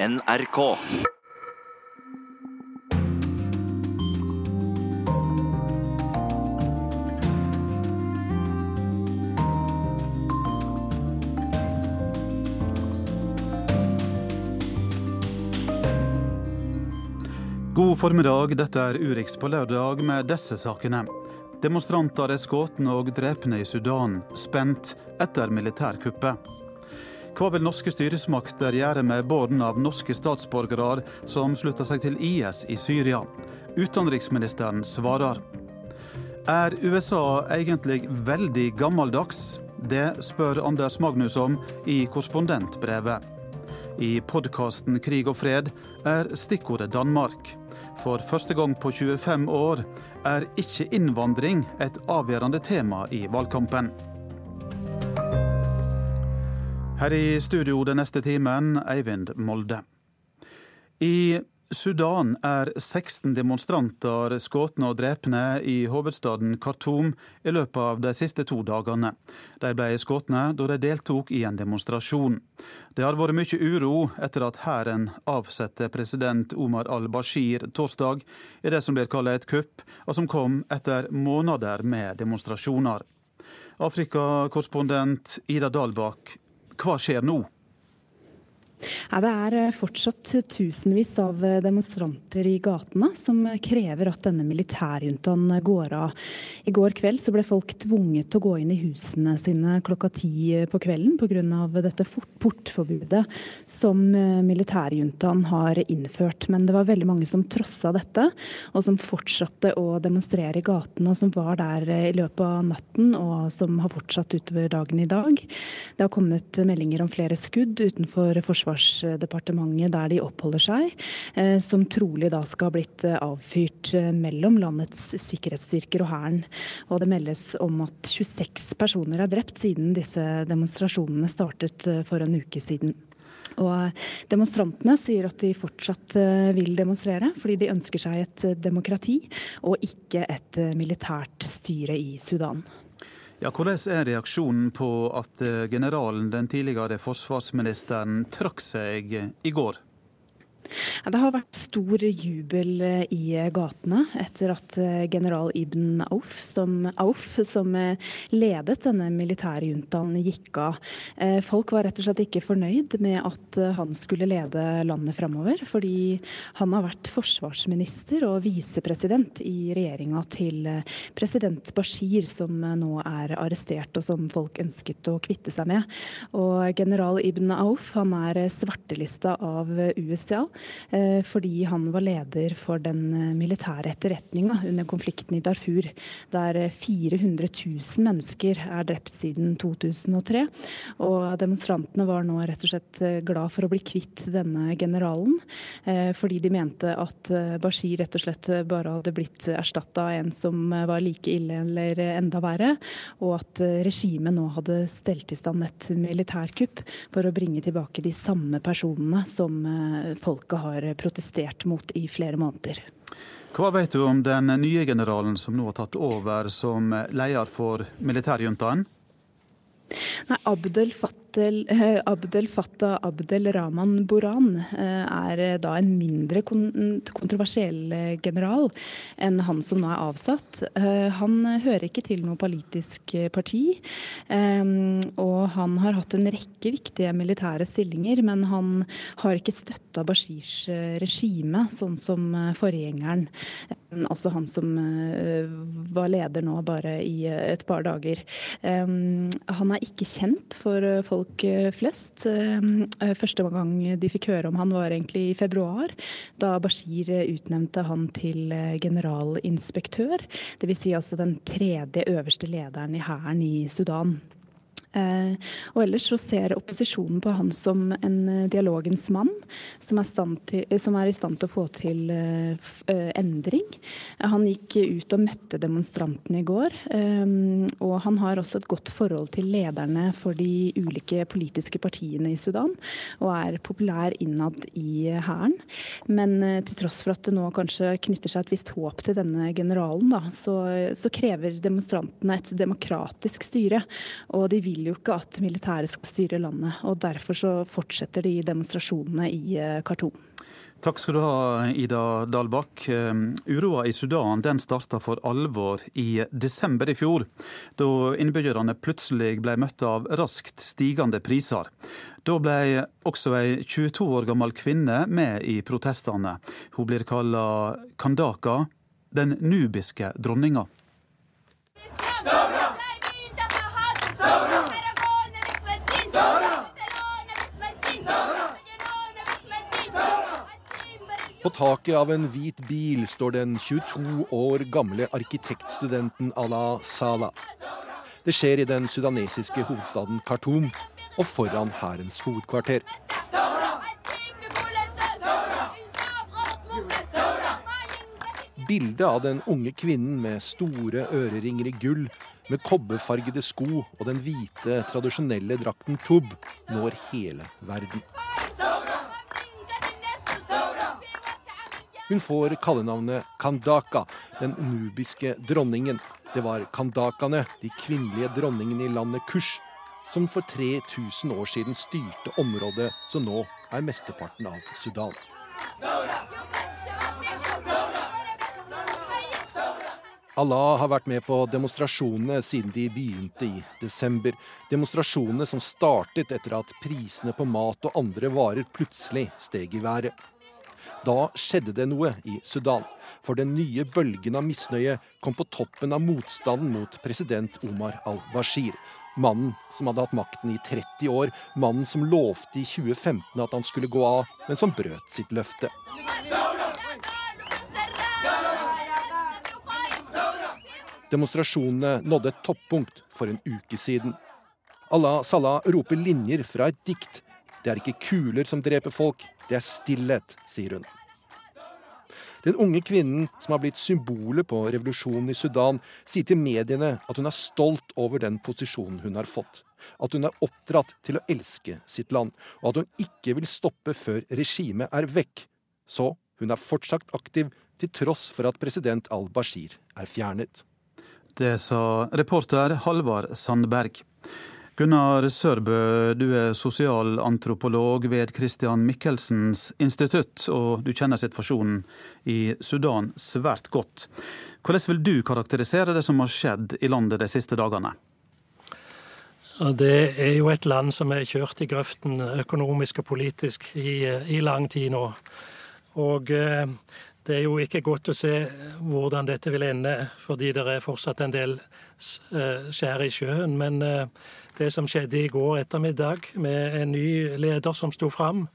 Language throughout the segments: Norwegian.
NRK. God formiddag, dette er Urix på lørdag med disse sakene. Demonstranter er skutt og drepne i Sudan, spent etter militærkuppet. Hva vil norske styresmakter gjøre med barn av norske statsborgere som slutter seg til IS i Syria? Utenriksministeren svarer. Er USA egentlig veldig gammeldags? Det spør Anders Magnus om i korrespondentbrevet. I podkasten Krig og fred er stikkordet Danmark. For første gang på 25 år er ikke innvandring et avgjørende tema i valgkampen. Her i studio den neste timen, Eivind Molde. I Sudan er 16 demonstranter skutt og drepne i hovedstaden Khartoum i løpet av de siste to dagene. De ble skutt da de deltok i en demonstrasjon. Det har vært mye uro etter at hæren avsatte president Omar al-Bashir torsdag i det som blir kalt et kupp, og som kom etter måneder med demonstrasjoner. Afrikakorrespondent Ida Dalbakk, hva skjer nå? Ja, det er eh, fortsatt tusenvis av eh, demonstranter i gatene som krever at denne militærjuntaen går av. I går kveld ble folk tvunget til å gå inn i husene sine klokka ti på kvelden pga. dette portforbudet som eh, militærjuntaen har innført. Men det var veldig mange som trossa dette, og som fortsatte å demonstrere i gatene, og som var der i løpet av natten, og som har fortsatt utover dagen i dag. Det har kommet meldinger om flere skudd utenfor Forsvaret Forsvarsdepartementet der de oppholder seg, eh, som trolig da skal ha blitt eh, avfyrt eh, mellom landets sikkerhetsstyrker og hæren. Og det meldes om at 26 personer er drept siden disse demonstrasjonene startet for en uke siden. Og Demonstrantene sier at de fortsatt vil demonstrere, fordi de ønsker seg et demokrati og ikke et militært styre i Sudan. Ja, hvordan er reaksjonen på at eh, generalen, den tidligere forsvarsministeren, trakk seg i går? Det har vært stor jubel eh, i gatene etter at eh, general Ibn Auf, som, Auf, som eh, ledet denne militærjuntaen, gikk av. Folk var rett og slett ikke fornøyd med at han skulle lede landet framover, fordi han har vært forsvarsminister og visepresident i regjeringa til president Bashir, som nå er arrestert og som folk ønsket å kvitte seg med. Og general Ibn Auf han er svartelista av USA Eh, fordi han var leder for den eh, militære etterretninga under konflikten i Darfur, der 400 000 mennesker er drept siden 2003. Og demonstrantene var nå rett og slett eh, glad for å bli kvitt denne generalen, fordi de mente at Bashir rett og slett bare hadde blitt erstatta av en som var like ille eller enda verre, og at regimet nå hadde stelt i stand et militærkupp for å bringe tilbake de samme personene som folket har protestert mot i flere måneder. Hva vet du om den nye generalen som nå har tatt over som leder for militærjuntaen? Nei, Abdel Fattel, eh, Abdel Fattah Abdel Rahman Boran eh, er eh, da en mindre kontroversiell general enn han som nå er avsatt. Han hører ikke til noe politisk parti, og han har hatt en rekke viktige militære stillinger, men han har ikke støtta Bashirs regime, sånn som forgjengeren. Altså han som var leder nå bare i et par dager. Han er ikke kjent for eh, folk eh, flest. Eh, første gang de fikk høre om han var egentlig i februar, da Bashir utnevnte han til generalinspektør. Dvs. Si altså den tredje øverste lederen i hæren i Sudan. Eh, og ellers så ser opposisjonen på han som en eh, dialogens mann, som er, til, som er i stand til å få til eh, endring. Han gikk ut og møtte demonstrantene i går. Og han har også et godt forhold til lederne for de ulike politiske partiene i Sudan, og er populær innad i hæren. Men til tross for at det nå kanskje knytter seg et visst håp til denne generalen, da, så, så krever demonstrantene et demokratisk styre. Og de vil jo ikke at militæret skal styre landet. og Derfor så fortsetter de demonstrasjonene i Khartoum. Takk skal du ha, Ida Dalbakk. Ehm, uroa i Sudan den starta for alvor i desember i fjor, da innbyggerne plutselig ble møtt av raskt stigende priser. Da ble også ei 22 år gammel kvinne med i protestene. Hun blir kalla Kandaka, den nubiske dronninga. På taket av en hvit bil står den 22 år gamle arkitektstudenten Ala Salah. Det skjer i den sudanesiske hovedstaden Khartoum og foran hærens hovedkvarter. Bildet av den unge kvinnen med store øreringer i gull, med kobberfargede sko og den hvite, tradisjonelle drakten tub når hele verden. Hun får kallenavnet Kandaka, den nubiske dronningen. Det var kandakane, de kvinnelige dronningene i landet Kush, som for 3000 år siden styrte området som nå er mesteparten av Sudan. Allah har vært med på demonstrasjonene siden de begynte i desember. Demonstrasjonene som startet etter at prisene på mat og andre varer plutselig steg i været. Da skjedde det noe i Sudan. For den nye bølgen av misnøye kom på toppen av motstanden mot president Omar al-Bashir. Mannen som hadde hatt makten i 30 år, mannen som lovte i 2015 at han skulle gå av, men som brøt sitt løfte. Demonstrasjonene nådde et toppunkt for en uke siden. Allah Salah roper linjer fra et dikt det er ikke kuler som dreper folk, det er stillhet, sier hun. Den unge kvinnen som har blitt symbolet på revolusjonen i Sudan, sier til mediene at hun er stolt over den posisjonen hun har fått. At hun er oppdratt til å elske sitt land, og at hun ikke vil stoppe før regimet er vekk. Så hun er fortsatt aktiv, til tross for at president al-Bashir er fjernet. Det sa reporter Halvard Sandberg. Gunnar Sørbø, du er sosialantropolog ved Christian Michelsens institutt, og du kjenner situasjonen i Sudan svært godt. Hvordan vil du karakterisere det som har skjedd i landet de siste dagene? Det er jo et land som er kjørt i grøften økonomisk og politisk i, i lang tid nå. Og eh, det er jo ikke godt å se hvordan dette vil ende, fordi det er fortsatt en del eh, skjær i sjøen. Men eh, det som skjedde i går ettermiddag, med en ny leder som sto fram,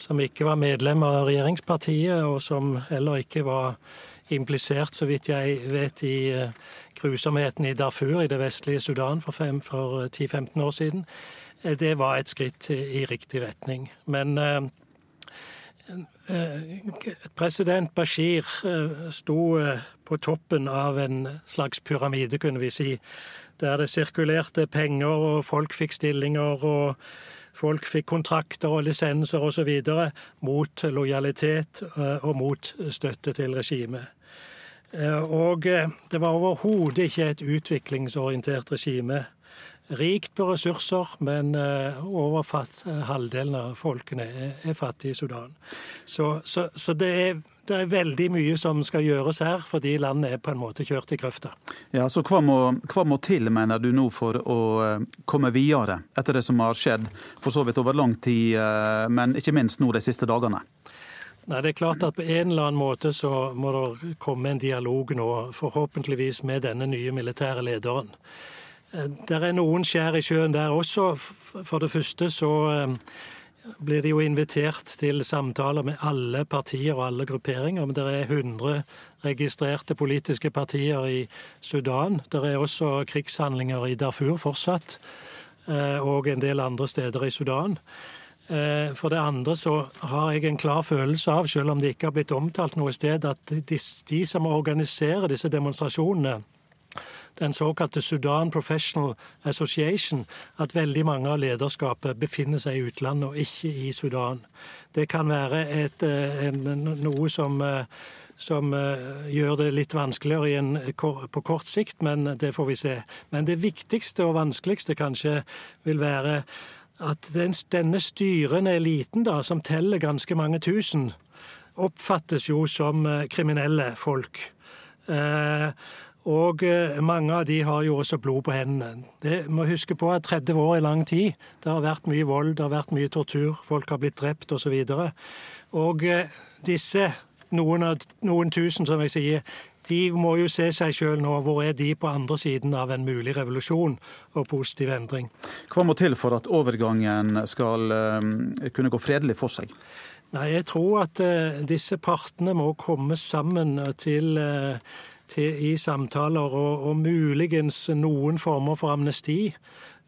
som ikke var medlem av regjeringspartiet, og som heller ikke var implisert, så vidt jeg vet, i eh, grusomheten i Darfur i det vestlige Sudan for, for 10-15 år siden, det var et skritt i riktig retning. Men Eh, president Bashir eh, sto eh, på toppen av en slags pyramide, kunne vi si, der det sirkulerte penger, og folk fikk stillinger, og folk fikk kontrakter og lisenser osv. mot lojalitet og mot støtte til regimet. Og det var overhodet ikke et utviklingsorientert regime rikt på ressurser, men eh, over eh, halvdelen av folkene er fattige i Sudan. Så, så, så det, er, det, er, veldig mye som skal gjøres her, fordi landet er på en måte kjørt i grøfta. Ja, så hva må, hva må, til, mener du nå, for å eh, komme videre etter det som har skjedd for så vidt over lang tid, men ikke minst nå de siste dagene? Nei, det er klart at På en eller annen måte så må det komme en dialog nå, forhåpentligvis med denne nye militære lederen. Eh, det er noen skjær i sjøen der også. For det første så eh, blir de jo invitert til samtaler med alle partier og alle grupperinger. Men det er 100 registrerte politiske partier i Sudan. Det er også krigshandlinger i Darfur fortsatt, eh, og en del andre steder i Sudan. For det andre så har jeg en klar følelse av, selv om det ikke har blitt omtalt noe sted, at de, de som organiserer disse demonstrasjonene, den såkalte Sudan Professional Association, at veldig mange av lederskapet befinner seg i utlandet og ikke i Sudan. Det kan være et, eh, noe som, eh, som gjør det litt vanskeligere en, på kort sikt, men det får vi se. Men det viktigste og vanskeligste kanskje vil være at den, denne styrende eliten, da, som teller ganske mange tusen, oppfattes jo som kriminelle folk. Eh, og eh, mange av de har jo også blod på hendene. Det må huske på at 30 år er lang tid. Det har vært mye vold, det har vært mye tortur, folk har blitt drept osv. Og, så og eh, disse, noen, av, noen tusen, som jeg sier, de må jo se seg sjøl nå. Hvor er de på andre siden av en mulig revolusjon og positiv endring? Hva må til for at overgangen skal kunne gå fredelig for seg? Nei, Jeg tror at disse partene må komme sammen til til, i samtaler, og, og, muligens noen former for amnesti.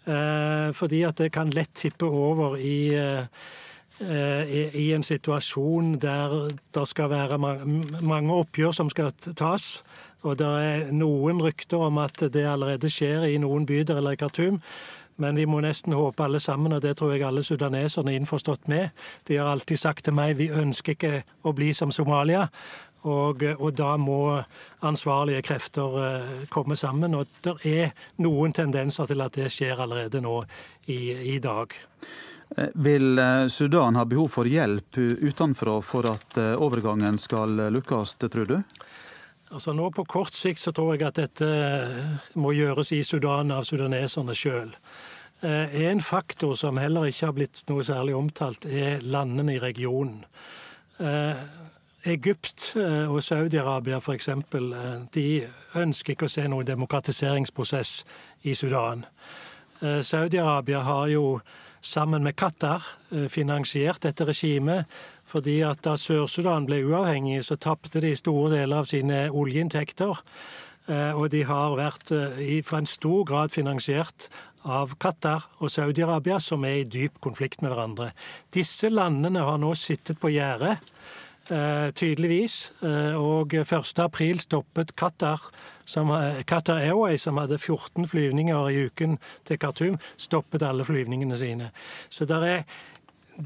Eh, fordi at det kan lett tippe over i, eh, i, en situasjon der det skal være mange oppgjør som skal tas. Og det er noen rykter om at det allerede skjer i noen bydeler i Khartoum. Men vi må nesten håpe alle sammen, og det tror jeg alle sudaneserne er innforstått med. De har alltid sagt til meg vi ønsker ikke å bli som Somalia. Og, og, da må ansvarlige krefter eh, komme sammen. Og det er noen tendenser til at det skjer allerede nå i, i dag. Eh, vil eh, Sudan ha behov for hjelp utenfra for at overgangen skal lukkes, tror du? Altså nå På kort sikt så tror jeg at dette må gjøres i Sudan av sudaneserne sjøl. En faktor som heller ikke har blitt noe særlig omtalt, er landene i regionen. Egypt eh, og Saudi-Arabia f.eks. Eh, de ønsker ikke å se noen demokratiseringsprosess i Sudan. Eh, Saudi-Arabia har jo sammen med Qatar finansiert dette regimet. fordi at Da Sør-Sudan ble uavhengig, så tapte de store deler av sine oljeinntekter. Og de har vært for en stor grad finansiert av Qatar og Saudi-Arabia, som er i dyp konflikt med hverandre. Disse landene har nå sittet på gjerdet tydeligvis. Eh, og 1.4 stoppet Qatar, som, eh, Qatar Airways, som hadde 14 flyvninger i uken til Khartoum, stoppet alle flyvningene sine. Så er,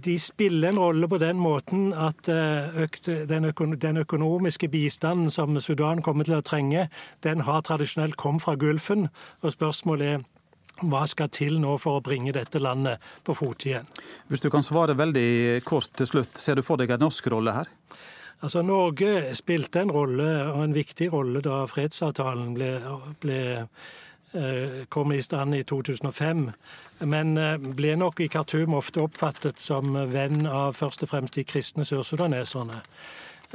de spiller en rolle på den måten at den, økonomiske bistanden som Sudan kommer til å trenge, den har tradisjonelt kommet fra Gulfen. Og spørsmålet er hva skal til nå for å bringe dette landet på fot igjen? Hvis du kan svare veldig kort til slutt, ser du for deg en norsk rolle her? Altså, Norge spilte en rolle, og en viktig rolle, da fredsavtalen ble, ble eh, kom i stand i 2005. Men eh, ble nok i Khartoum ofte oppfattet som venn av først og fremst de kristne sørsudaneserne.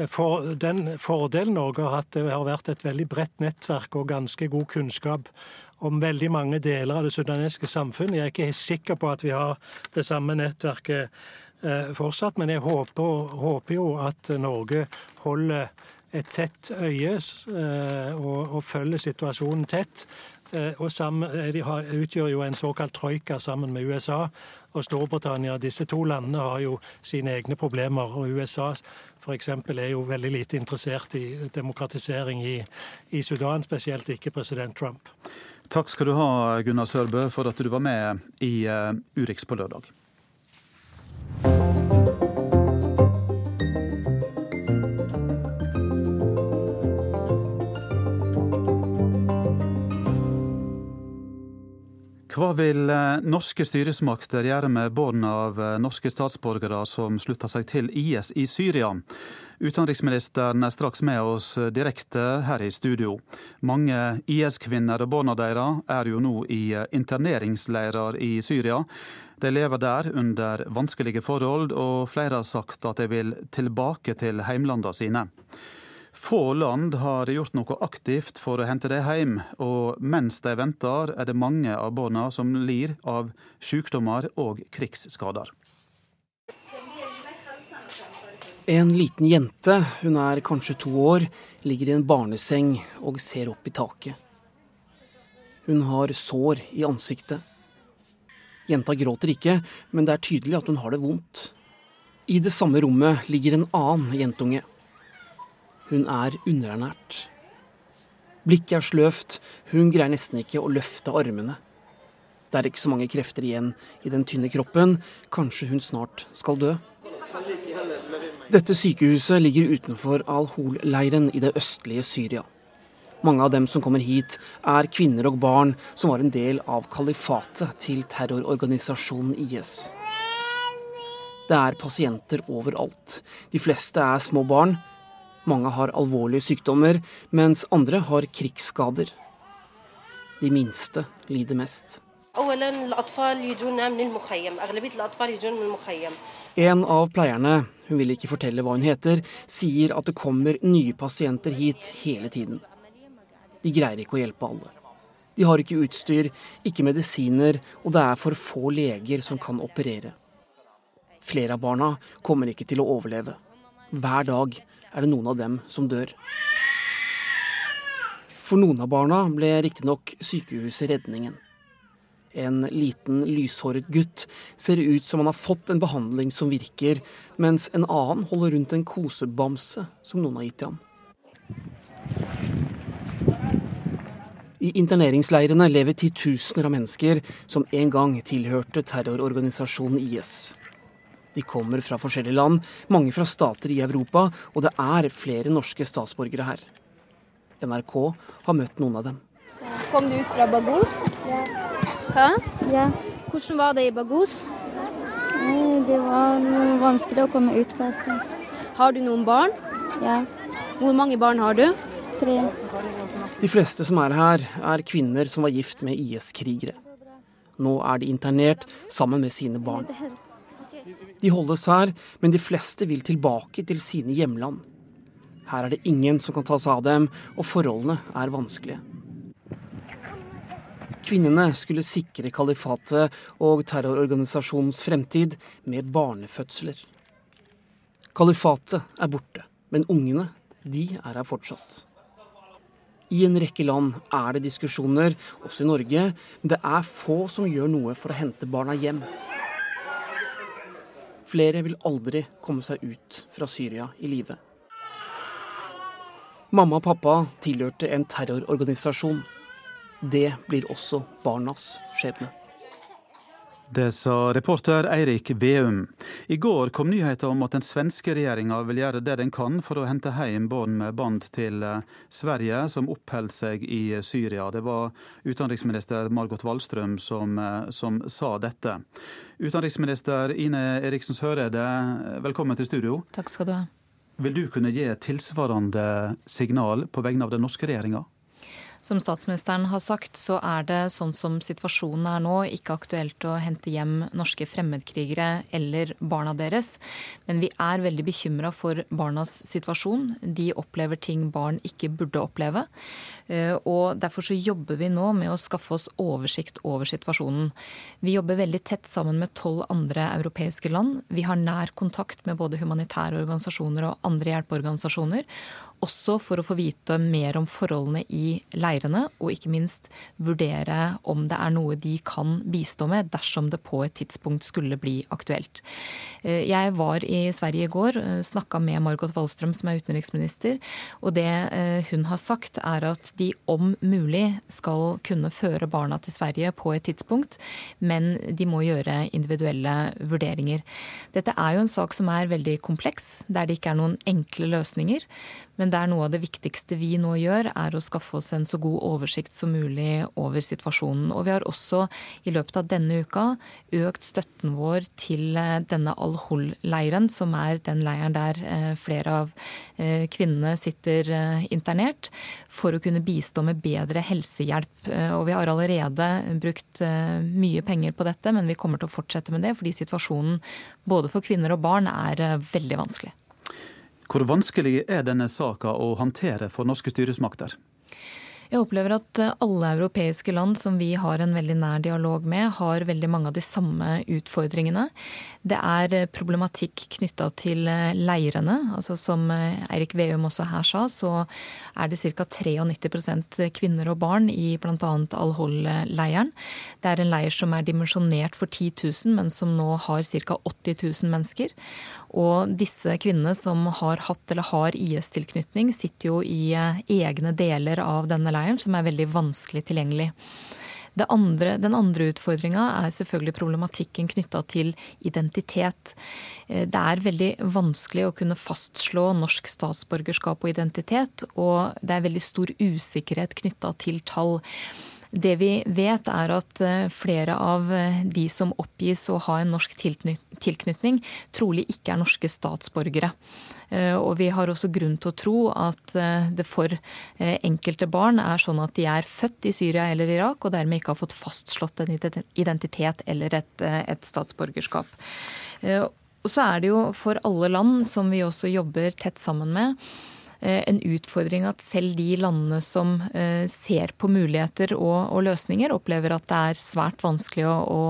For den Fordelen Norge har hatt, det har vært et veldig bredt nettverk og ganske god kunnskap om veldig mange deler av det sudanesiske samfunnet. Jeg er ikke sikker på at vi har det samme nettverket eh, fortsatt, men jeg håper, håper, jo at Norge holder et tett øye eh, og, og følger situasjonen tett. Eh, og sammen, De har, utgjør jo en såkalt troika sammen med USA og Storbritannia. Disse to landene har jo sine egne problemer. og USA f.eks. er jo veldig lite interessert i demokratisering i, i Sudan, spesielt ikke president Trump. Takk skal du ha, Gunnar Sørbø, for at du var med i uh, Urix på lørdag. Hva vil eh, norske styresmakter gjøre med barn av eh, norske statsborgere som slutter seg til IS i Syria? Utenriksministeren er straks med oss direkte her i studio. Mange IS-kvinner og barna deres er jo nå i interneringsleirer i Syria. De lever der under vanskelige forhold, og flere har sagt at de vil tilbake til heimlandene sine. Få land har gjort noe aktivt for å hente dem hjem, og mens de venter, er det mange av barna som lir av sykdommer og krigsskader. En liten jente, hun er kanskje to år, ligger i en barneseng og ser opp i taket. Hun har sår i ansiktet. Jenta gråter ikke, men det er tydelig at hun har det vondt. I det samme rommet ligger en annen jentunge. Hun er underernært. Blikket er sløvt, hun greier nesten ikke å løfte armene. Det er ikke så mange krefter igjen i den tynne kroppen, kanskje hun snart skal dø. Dette sykehuset ligger utenfor Al-Hol-leiren i det østlige Syria. Mange av dem som kommer hit, er kvinner og barn som var en del av kalifatet til terrororganisasjonen IS. Det er pasienter overalt. De fleste er små barn. Mange har alvorlige sykdommer, mens andre har krigsskader. De minste lider mest. En av pleierne, hun vil ikke fortelle hva hun heter, sier at det kommer nye pasienter hit hele tiden. De greier ikke å hjelpe alle. De har ikke utstyr, ikke medisiner, og det er for få leger som kan operere. Flere av barna kommer ikke til å overleve. Hver dag er det noen av dem som dør. For noen av barna ble riktignok sykehuset redningen. En liten lyshåret gutt ser ut som han har fått en behandling som virker, mens en annen holder rundt en kosebamse som noen har gitt til ham. I interneringsleirene lever titusener av mennesker som en gang tilhørte terrororganisasjonen IS. De kommer fra forskjellige land, mange fra stater i Europa, og det er flere norske statsborgere her. NRK har møtt noen av dem. Kom du ut fra Bagos? Ja. Hæ? ja. Hvordan var det i Bagos? Det var vanskelig å komme ut derfra. Har du noen barn? Ja. Hvor mange barn har du? Tre. De fleste som er her, er kvinner som var gift med IS-krigere. Nå er de internert sammen med sine barn. De holdes her, men de fleste vil tilbake til sine hjemland. Her er det ingen som kan ta seg av dem, og forholdene er vanskelige. Kvinnene skulle sikre kalifatet og terrororganisasjonens fremtid med barnefødsler. Kalifatet er borte, men ungene, de er her fortsatt. I en rekke land er det diskusjoner, også i Norge, men det er få som gjør noe for å hente barna hjem. Flere vil aldri komme seg ut fra Syria i live. Mamma og pappa tilhørte en terrororganisasjon. Det blir også barnas skjebne. Det sa reporter Eirik Veum. I går kom nyheten om at den svenske regjeringa vil gjøre det den kan for å hente hjem barn med band til eh, Sverige som oppholder seg i Syria. Det var utenriksminister Margot Wallstrøm som, eh, som sa dette. Utenriksminister Ine Eriksen Søreide, velkommen til studio. Takk skal du ha. Vil du kunne gi tilsvarende signal på vegne av den norske regjeringa? Som statsministeren har sagt, så er det sånn som situasjonen er nå, ikke aktuelt å hente hjem norske fremmedkrigere eller barna deres. Men vi er veldig bekymra for barnas situasjon. De opplever ting barn ikke burde oppleve. Eh, og Derfor så jobber vi nå med å skaffe oss oversikt over situasjonen. Vi jobber veldig tett sammen med tolv andre europeiske land. Vi har nær kontakt med både humanitære organisasjoner og andre hjelpeorganisasjoner. Også for å få vite mer om forholdene i leirene, og ikke minst vurdere om det er noe de kan bistå med dersom det på et tidspunkt skulle bli aktuelt. Eh, jeg var i Sverige i går, eh, snakka med Margot Wallstrøm som er utenriksminister, og det hun har sagt er at de om mulig skal kunne føre barna til Sverige på et tidspunkt, men de må gjøre individuelle vurderinger. Dette er jo en sak som er veldig kompleks, der det ikke er noen enkle løsninger. Men det er noe av det viktigste vi nå gjør, er å skaffe oss en så god oversikt som mulig over situasjonen. Og vi har også i løpet av denne uka økt støtten vår til eh, denne Al-Hol-leiren, som er den leiren der eh, flere av eh, kvinnene sitter internert, for å kunne bistå med bedre helsehjelp. Og vi har allerede brukt mye penger på dette, men vi kommer til å fortsette med det, fordi situasjonen både for kvinner og barn er veldig vanskelig. Hvor vanskelig er denne saka å håndtere for norske styresmakter? Jeg opplever at eh, alle europeiske land som vi har en veldig nær dialog med, har veldig mange av de samme utfordringene. Det er eh, problematikk knytta til eh, leirene. altså Som Eirik Veum også her sa, så er det ca. 93% kvinner og barn i bl.a. Al-Hol-leiren. Det er en leir som er dimensjonert for 10 000, men som nå har ca. 80 000 mennesker. Og disse kvinnene som har hatt eller har IS-tilknytning, sitter jo i egne deler av denne leiren, som er veldig vanskelig tilgjengelig. Andre, den andre utfordringa er selvfølgelig problematikken knytta til identitet. Eh, det er veldig vanskelig å kunne fastslå norsk statsborgerskap og identitet, og det er veldig stor usikkerhet knytta til tall. Det vi vet, er at eh, flere av eh, de som oppgis å ha en norsk tilknytning, trolig ikke er norske statsborgere. Eh, og vi har også grunn til å tro at det for enkelte barn er sånn at de er født i Syria eller Irak, og dermed ikke har fått fastslått en identitet eller et, et statsborgerskap. Og så er det jo for alle land som vi også jobber tett sammen med, en utfordring at selv de landene som eh, ser på muligheter og, og løsninger, opplever at det er svært vanskelig å, å,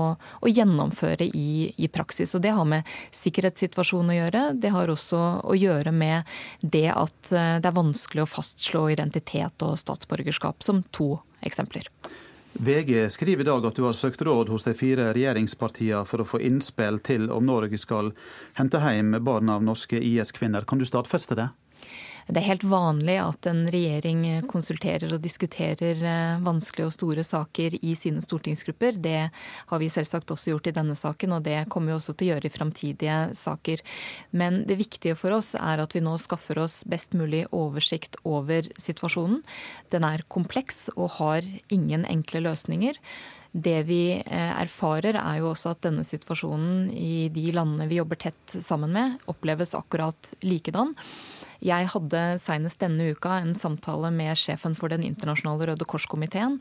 å gjennomføre i, i, praksis. Og Det har med sikkerhetssituasjonen å gjøre. Det har også å gjøre med det at eh, det er vanskelig å fastslå identitet og statsborgerskap, som to eksempler. VG skriver i dag at du har søkt råd hos de fire regjeringspartiene for å få innspill til om Norge skal hente hjem barn av norske IS-kvinner. Kan du stadfeste det? Det er helt vanlig at en regjering konsulterer og diskuterer eh, vanskelige og store saker i sine stortingsgrupper. Det har vi selvsagt også gjort i denne saken, og det kommer vi også til å gjøre i framtidige saker. Men det viktige for oss er at vi nå skaffer oss best mulig oversikt over situasjonen. Den er kompleks og har ingen enkle løsninger. Det vi eh, erfarer, er jo også at denne situasjonen i de landene vi jobber tett sammen med, oppleves akkurat likedan. Jeg hadde senest denne uka en samtale med sjefen for Den internasjonale Røde Kors-komiteen.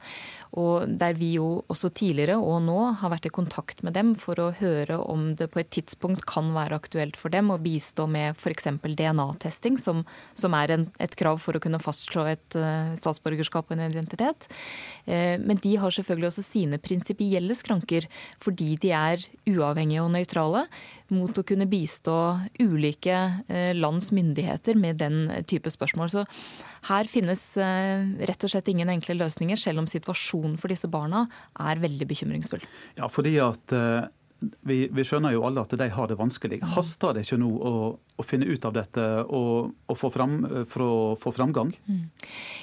Der vi jo også tidligere og nå har vært i kontakt med dem for å høre om det på et tidspunkt kan være aktuelt for dem å bistå med f.eks. DNA-testing, som, som, er en, et krav for å kunne fastslå et uh, statsborgerskap og en identitet. Uh, men de har selvfølgelig også sine prinsipielle skranker fordi de er uavhengige og nøytrale mot å kunne bistå ulike uh, lands myndigheter med den type spørsmål. Så her finnes eh, rett og slett ingen enkle løsninger, selv om situasjonen for disse barna er veldig bekymringsfull. Ja, fordi at eh, vi, vi, skjønner jo alle at de har det vanskelig. Haster det ikke nå å, å finne ut av dette og, og få fram, få framgang? Mm.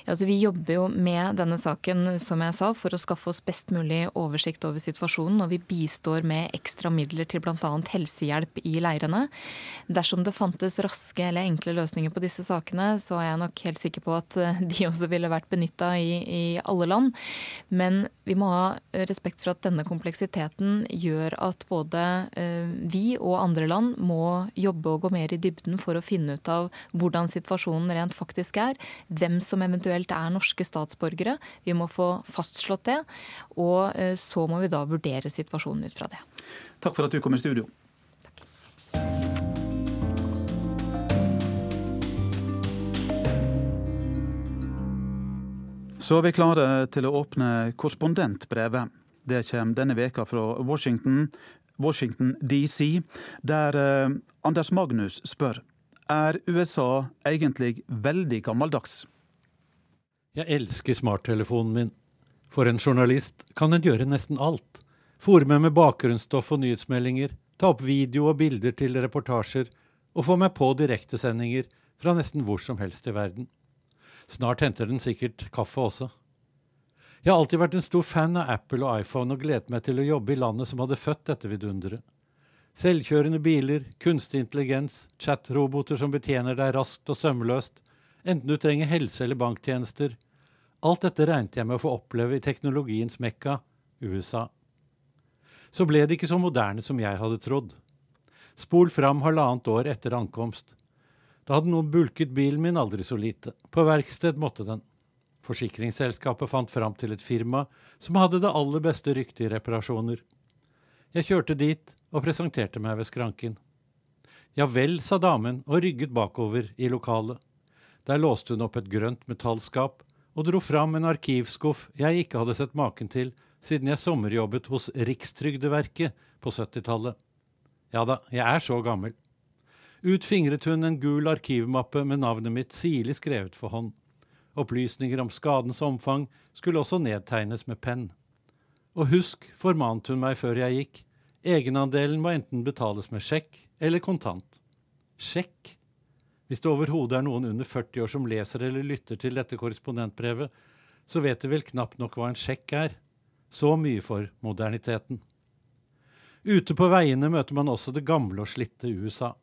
Ja, altså vi jobber jo med denne saken som jeg sa, for å skaffe oss best mulig oversikt over situasjonen. Og vi bistår med ekstra midler til bl.a. helsehjelp i leirene. Dersom det fantes raske eller enkle løsninger på disse sakene, så er jeg nok helt sikker på at eh, de også ville vært benytta i, i alle land. Men vi må ha respekt for at denne kompleksiteten gjør at både eh, vi og andre land må jobbe og gå mer i dybden for å finne ut av hvordan situasjonen rent faktisk er. Hvem som eventuelt er norske statsborgere. Vi må få fastslått det. Og eh, så må vi da vurdere situasjonen ut fra det. Takk for at du kom i studio. Så er vi klare til å åpne korrespondentbrevet. Det kommer denne veka fra Washington, Washington DC, der eh, Anders Magnus spør er USA egentlig veldig gammeldags. Jeg elsker smarttelefonen min. For en journalist kan en gjøre nesten alt. Fòre meg med bakgrunnsstoff og nyhetsmeldinger, ta opp video og bilder til reportasjer, og få meg på direktesendinger fra nesten hvor som helst i verden. Snart henter den sikkert kaffe også. Jeg har alltid vært en stor fan av Apple og iPhone og gledet meg til å jobbe i landet som hadde født dette vidunderet. Selvkjørende biler, kunstig intelligens, chatroboter som betjener deg raskt og sømløst, enten du trenger helse- eller banktjenester. Alt dette regnet jeg med å få oppleve i teknologiens mekka, USA. Så ble det ikke så moderne som jeg hadde trodd. Spol fram halvannet år etter ankomst. Da hadde noen bulket bilen min aldri så lite. På verksted måtte den. Forsikringsselskapet fant fram til et firma som hadde det aller beste ryktet i reparasjoner. Jeg kjørte dit og presenterte meg ved skranken. Ja vel, sa damen og rygget bakover i lokalet. Der låste hun opp et grønt metallskap og dro fram en arkivskuff jeg ikke hadde sett maken til siden jeg sommerjobbet hos Rikstrygdeverket på 70-tallet. Ja da, jeg er så gammel. Ut fingret hun en gul arkivmappe med navnet mitt sirlig skrevet for hånd. Opplysninger om skadens omfang skulle også nedtegnes med penn. Og husk, formante hun meg før jeg gikk, egenandelen må enten betales med sjekk eller kontant. Sjekk? Hvis det overhodet er noen under 40 år som leser eller lytter til dette korrespondentbrevet, så vet de vel knapt nok hva en sjekk er. Så mye for moderniteten. Ute på veiene møter man også det gamle og slitte USA.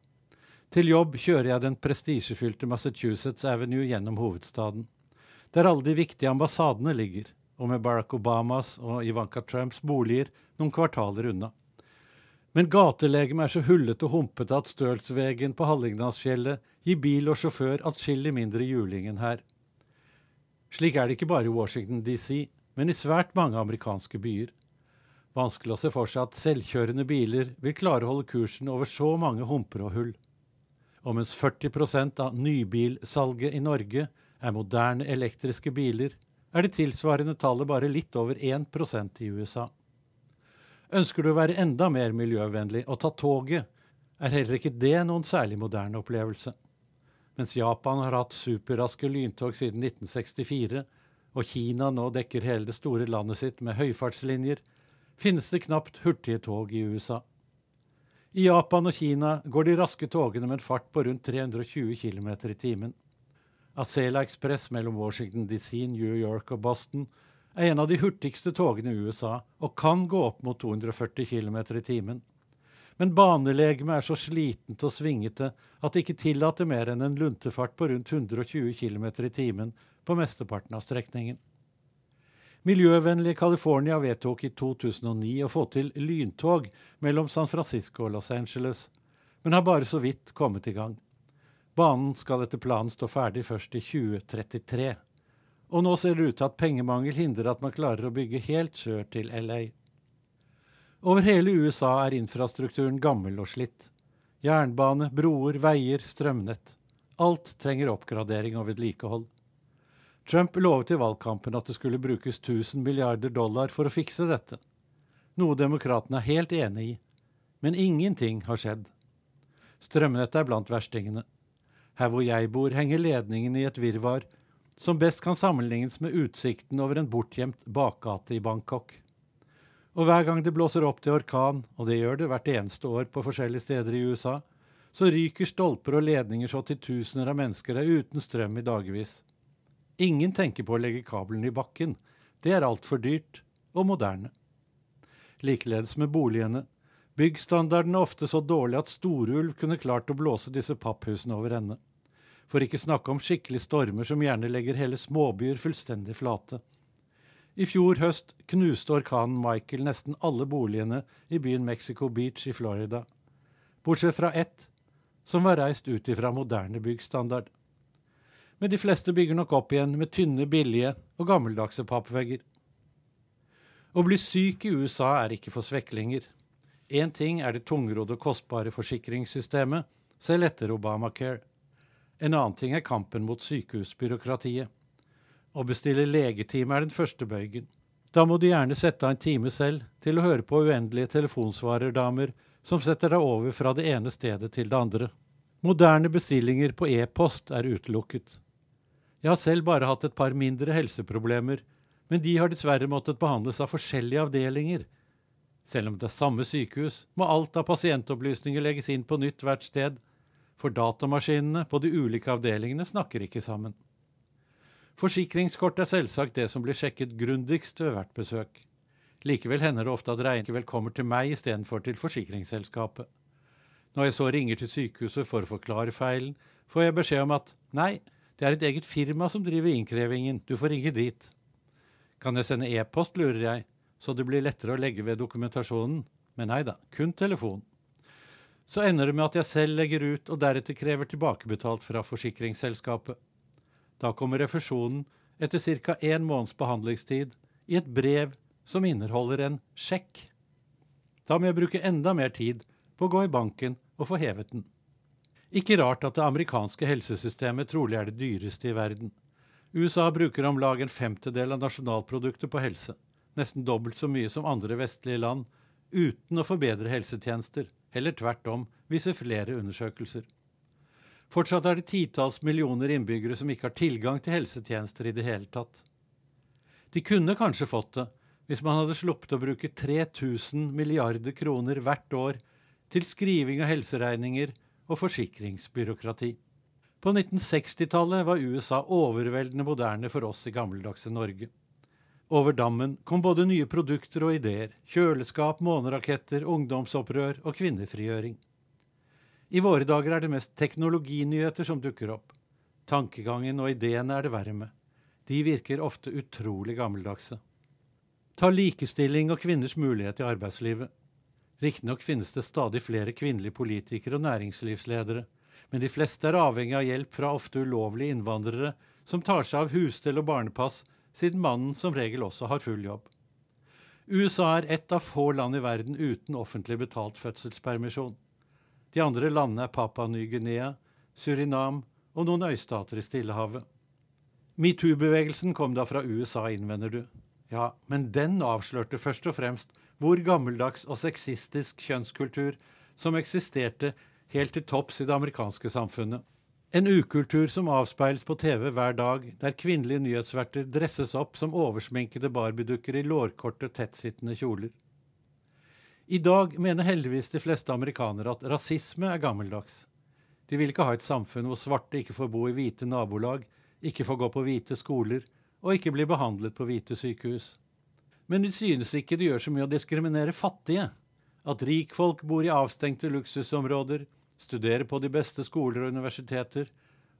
Til jobb kjører jeg den prestisjefylte Massachusetts Avenue gjennom hovedstaden, der alle de viktige ambassadene ligger, og med Barack Obamas og Ivanka Trumps boliger noen kvartaler unna. Men gatelegemet er så hullete og humpete at Stølsvegen på Hallingdalsfjellet gir bil og sjåfør atskillig mindre juling enn her. Slik er det ikke bare i Washington DC, men i svært mange amerikanske byer. Vanskelig å se for seg at selvkjørende biler vil klare å holde kursen over så mange humper og hull. Og mens 40% av nybilsalget i Norge er moderne elektriske biler, er det tilsvarende tallet bare litt over 1% i USA. Ønsker du å være enda mer miljøvennlig og ta toget, er heller ikke det noen særlig moderne opplevelse. Mens Japan har hatt superraske lyntog siden 1964, og Kina nå dekker hele det store landet sitt med høyfartslinjer, finnes det knapt hurtige tog i USA. I Japan og Kina går de raske togene med en fart på rundt 320 km i timen. Acela Express mellom Washington DC, New York og Boston er en av de hurtigste togene i USA og kan gå opp mot 240 km i timen. Men banelegemet er så slitent og svingete at det ikke tillater mer enn en luntefart på rundt 120 km i timen på mesteparten av strekningen. Miljøvennlige California vedtok i 2009 å få til lyntog mellom San Francisco og Los Angeles, men har bare så vidt kommet i gang. Banen skal etter planen stå ferdig først i 2033. Og nå ser det ut til at pengemangel hindrer at man klarer å bygge helt sør til LA. Over hele USA er infrastrukturen gammel og slitt. Jernbane, broer, veier, strømnett. Alt trenger oppgradering og vedlikehold. Trump lovet i valgkampen at det skulle brukes 1000 milliarder dollar for å fikse dette. Noe demokratene er helt enig i. Men ingenting har skjedd. Strømnettet er blant verstingene. Her hvor jeg bor, henger ledningen i et virvar som best kan sammenlignes med utsikten over en bortgjemt bakgate i Bangkok. Og hver gang det blåser opp til orkan, og det gjør det hvert eneste år på forskjellige steder i USA, så ryker stolper og ledninger så til tusener av mennesker er uten strøm i dagevis. Ingen tenker på å legge kabelen i bakken. Det er altfor dyrt og moderne. Likeledes med boligene. Byggstandarden er ofte så dårlig at storulv kunne klart å blåse disse papphusene over ende. For ikke snakke om skikkelige stormer som gjerne legger hele småbyer fullstendig flate. I fjor høst knuste orkanen Michael nesten alle boligene i byen Mexico Beach i Florida, bortsett fra ett, som var reist ut ifra moderne byggstandard. Men de fleste bygger nok opp igjen med tynne, billige og gammeldagse pappvegger. Å bli syk i USA er ikke for sveklinger. Én ting er det tungrodde og kostbare forsikringssystemet, selv etter Obamacare. En annen ting er kampen mot sykehusbyråkratiet. Å bestille legetime er den første bøygen. Da må du gjerne sette av en time selv til å høre på uendelige telefonsvarerdamer som setter deg over fra det ene stedet til det andre. Moderne bestillinger på e-post er utelukket. Jeg har selv bare hatt et par mindre helseproblemer, men de har dessverre måttet behandles av forskjellige avdelinger. Selv om det er samme sykehus, må alt av pasientopplysninger legges inn på nytt hvert sted, for datamaskinene på de ulike avdelingene snakker ikke sammen. Forsikringskort er selvsagt det som blir sjekket grundigst ved hvert besøk. Likevel hender det ofte at regningen kommer til meg istedenfor til forsikringsselskapet. Når jeg så ringer til sykehuset for å forklare feilen, får jeg beskjed om at nei, det er et eget firma som driver innkrevingen, du får ringe dit. Kan jeg sende e-post, lurer jeg, så det blir lettere å legge ved dokumentasjonen, men nei da, kun telefon. Så ender det med at jeg selv legger ut og deretter krever tilbakebetalt fra forsikringsselskapet. Da kommer refusjonen etter ca. én måneds behandlingstid i et brev som inneholder en sjekk. Da må jeg bruke enda mer tid på å gå i banken og få hevet den. Ikke rart at det amerikanske helsesystemet trolig er det dyreste i verden. USA bruker om lag en femtedel av nasjonalproduktet på helse, nesten dobbelt så mye som andre vestlige land, uten å forbedre helsetjenester eller tvert om, viser flere undersøkelser. Fortsatt er det titalls millioner innbyggere som ikke har tilgang til helsetjenester i det hele tatt. De kunne kanskje fått det hvis man hadde sluppet å bruke 3000 milliarder kroner hvert år til skriving av helseregninger og forsikringsbyråkrati. På 1960-tallet var USA overveldende moderne for oss i gammeldagse Norge. Over dammen kom både nye produkter og ideer, kjøleskap, måneraketter, ungdomsopprør og kvinnefrigjøring. I våre dager er det mest teknologinyheter som dukker opp. Tankegangen og ideene er det verre med. De virker ofte utrolig gammeldagse. Ta likestilling og kvinners mulighet i arbeidslivet. Riktignok finnes det stadig flere kvinnelige politikere og næringslivsledere, men de fleste er avhengig av hjelp fra ofte ulovlige innvandrere som tar seg av husstell og barnepass, siden mannen som regel også har full jobb. USA er ett av få land i verden uten offentlig betalt fødselspermisjon. De andre landene er Papua Ny-Guinea, Surinam og noen øystater i Stillehavet. Metoo-bevegelsen kom da fra USA, innvender du. Ja, men den avslørte først og fremst hvor gammeldags og sexistisk kjønnskultur som eksisterte helt til topps i det amerikanske samfunnet. En ukultur som avspeiles på TV hver dag, der kvinnelige nyhetsverter dresses opp som oversminkede barbiedukker i lårkorte, tettsittende kjoler. I dag mener heldigvis de fleste amerikanere at rasisme er gammeldags. De vil ikke ha et samfunn hvor svarte ikke får bo i hvite nabolag, ikke får gå på hvite skoler og ikke bli behandlet på hvite sykehus. Men de synes ikke det gjør så mye å diskriminere fattige. At rikfolk bor i avstengte luksusområder, studerer på de beste skoler og universiteter,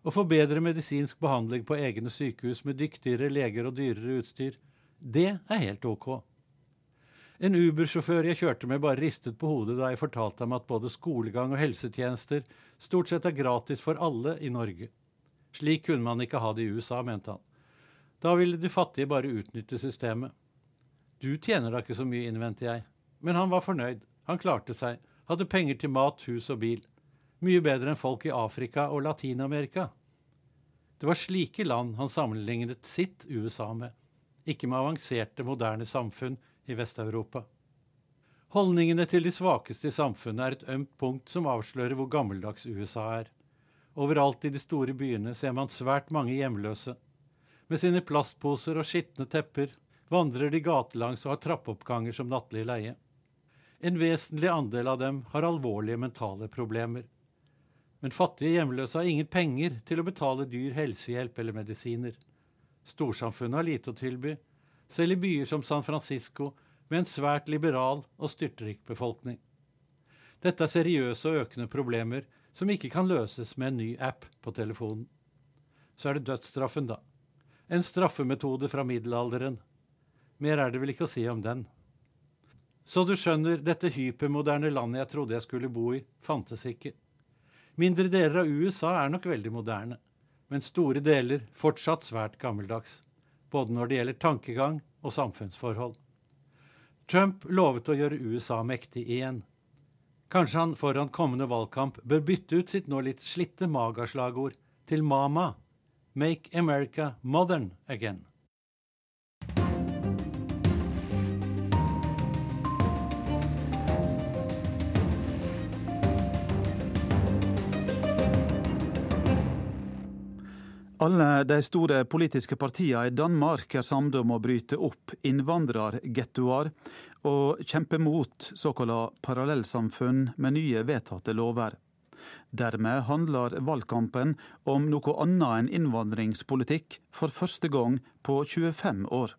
og få bedre medisinsk behandling på egne sykehus med dyktigere leger og dyrere utstyr, det er helt ok. En Uber-sjåfør jeg kjørte med, bare ristet på hodet da jeg fortalte ham at både skolegang og helsetjenester stort sett er gratis for alle i Norge. Slik kunne man ikke ha det i USA, mente han. Da ville de fattige bare utnytte systemet. Du tjener da ikke så mye, innvendte jeg. Men han var fornøyd. Han klarte seg. Hadde penger til mat, hus og bil. Mye bedre enn folk i Afrika og Latin-Amerika. Det var slike land han sammenlignet sitt USA med, ikke med avanserte, moderne samfunn i Vest-Europa. Holdningene til de svakeste i samfunnet er et ømt punkt som avslører hvor gammeldags USA er. Overalt i de store byene ser man svært mange hjemløse, med sine plastposer og skitne tepper vandrer de gatelangs og har trappeoppganger som nattlig leie. En vesentlig andel av dem har alvorlige mentale problemer. Men fattige hjemløse har ingen penger til å betale dyr helsehjelp eller medisiner. Storsamfunnet har lite å tilby, selv i byer som San Francisco med en svært liberal og styrtrik befolkning. Dette er seriøse og økende problemer som ikke kan løses med en ny app på telefonen. Så er det dødsstraffen, da. En straffemetode fra middelalderen. Mer er det vel ikke å si om den. Så du skjønner, dette hypermoderne landet jeg trodde jeg skulle bo i, fantes ikke. Mindre deler av USA er nok veldig moderne, men store deler fortsatt svært gammeldags. Både når det gjelder tankegang og samfunnsforhold. Trump lovet å gjøre USA mektig igjen. Kanskje han foran kommende valgkamp bør bytte ut sitt nå litt slitte magaslagord til Mama Make America Modern Again. Alle de store politiske partiene i Danmark er samde om å bryte opp innvandrergettoer og kjempe mot såkalte parallellsamfunn med nye vedtatte lover. Dermed handler valgkampen om noe annet enn innvandringspolitikk for første gang på 25 år.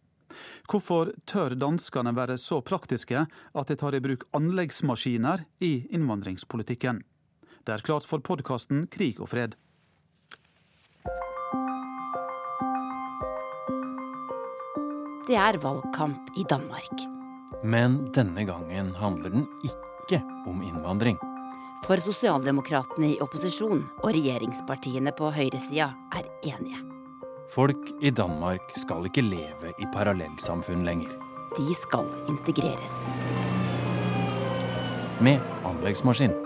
Hvorfor tør danskene være så praktiske at de tar i bruk anleggsmaskiner i innvandringspolitikken? Det er klart for podkasten Krig og fred. Det er valgkamp i Danmark. Men denne gangen handler den ikke om innvandring. For sosialdemokratene i opposisjon og regjeringspartiene på høyresida er enige. Folk i Danmark skal ikke leve i parallellsamfunn lenger. De skal integreres. Med anleggsmaskin.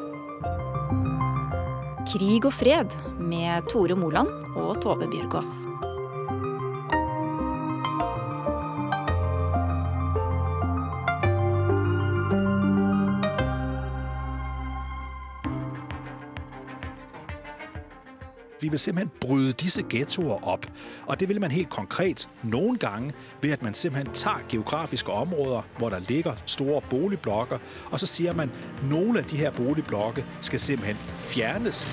Krig og fred med Tore Moland og Tove Bjørgaas. Vi vil simpelthen bryde disse ghettoer op. Og det vil man helt konkret nogle gange ved, at man simpelthen tager geografiske områder, hvor der ligger store boligblokker, og så siger man, at nogle af de her boligblokke skal simpelthen fjernes.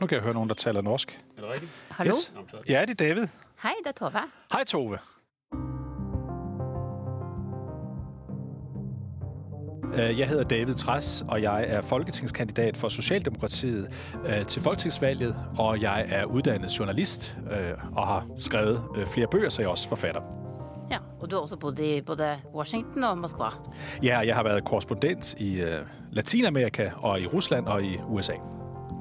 Nu kan jeg høre noen der taler norsk. Er det rigtigt? Hallo? Yes. Ja, det er David. Hei, det er Tove. Hei, Tove. Jeg hedder David Træs, og jeg er folketingskandidat for Socialdemokratiet øh, til folketingsvalget, og jeg er uddannet journalist øh, og har skrevet øh, flere bøger, så jeg er også forfatter. Ja, og du har også bodd i både Washington og Moskva. Ja, jeg har vært korrespondent i øh, Latinamerika og i Russland og i USA.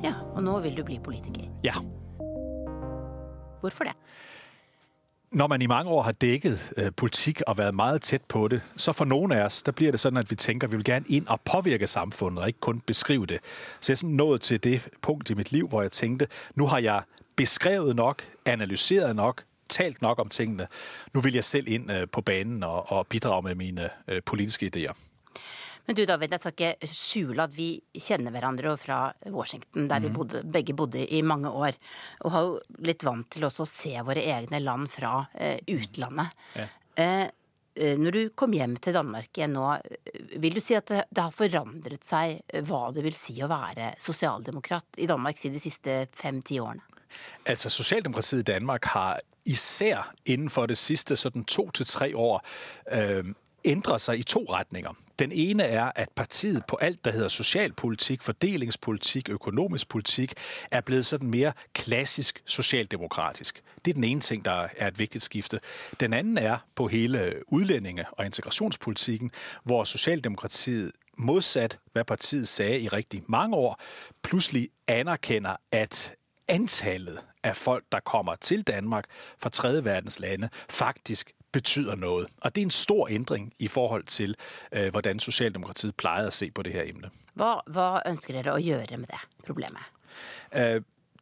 Ja, og nå vil du bli politiker. Ja. Hvorfor det? Når man i mange år har dækket øh, politikk og vært meget tett på det, så for noen av oss blir det sånn at vi tenker vi vil gerne inn og påvirke samfunnet, og ikke kun beskrive det. Så jeg er nået til det punkt i mitt liv, hvor jeg tenkte nå har jeg beskrevet nok, analyseret nok, talt nok om tingene. Nu vil jeg selv inn øh, på banen og, og bidrage med mine øh, politiske idéer. Men du David, jeg skal ikke skjule at vi kjenner hverandre fra Washington, der vi bodde, begge bodde i mange år. Og har jo litt vant til også å se våre egne land fra eh, utlandet. Ja. Eh, eh, når du kom hjem til Danmark igjen nå, eh, vil du si at det, det har forandret seg eh, hva det vil si å være sosialdemokrat i Danmark siden de siste fem-ti årene? Altså, Socialdemokratiet i Danmark har især innenfor det siste to til tre år øh, ændret sig i to retninger. Den ene er, at partiet på alt, der hedder socialpolitik, fordelingspolitik, økonomisk politik, er blevet sådan mere klassisk socialdemokratisk. Det er den ene ting, der er et vigtigt skifte. Den anden er på hele udlændinge- og integrationspolitikken, hvor Socialdemokratiet modsat hvad partiet sagde i rigtig mange år, pludselig anerkender, at antallet af folk, der kommer til Danmark fra tredje verdens lande, faktisk betyder noget. Og det er en stor ændring i forhold til, øh, hvordan Socialdemokratiet plejede at se på det her emne. Hva, hva ønsker dere å gjøre med det problemet? Øh,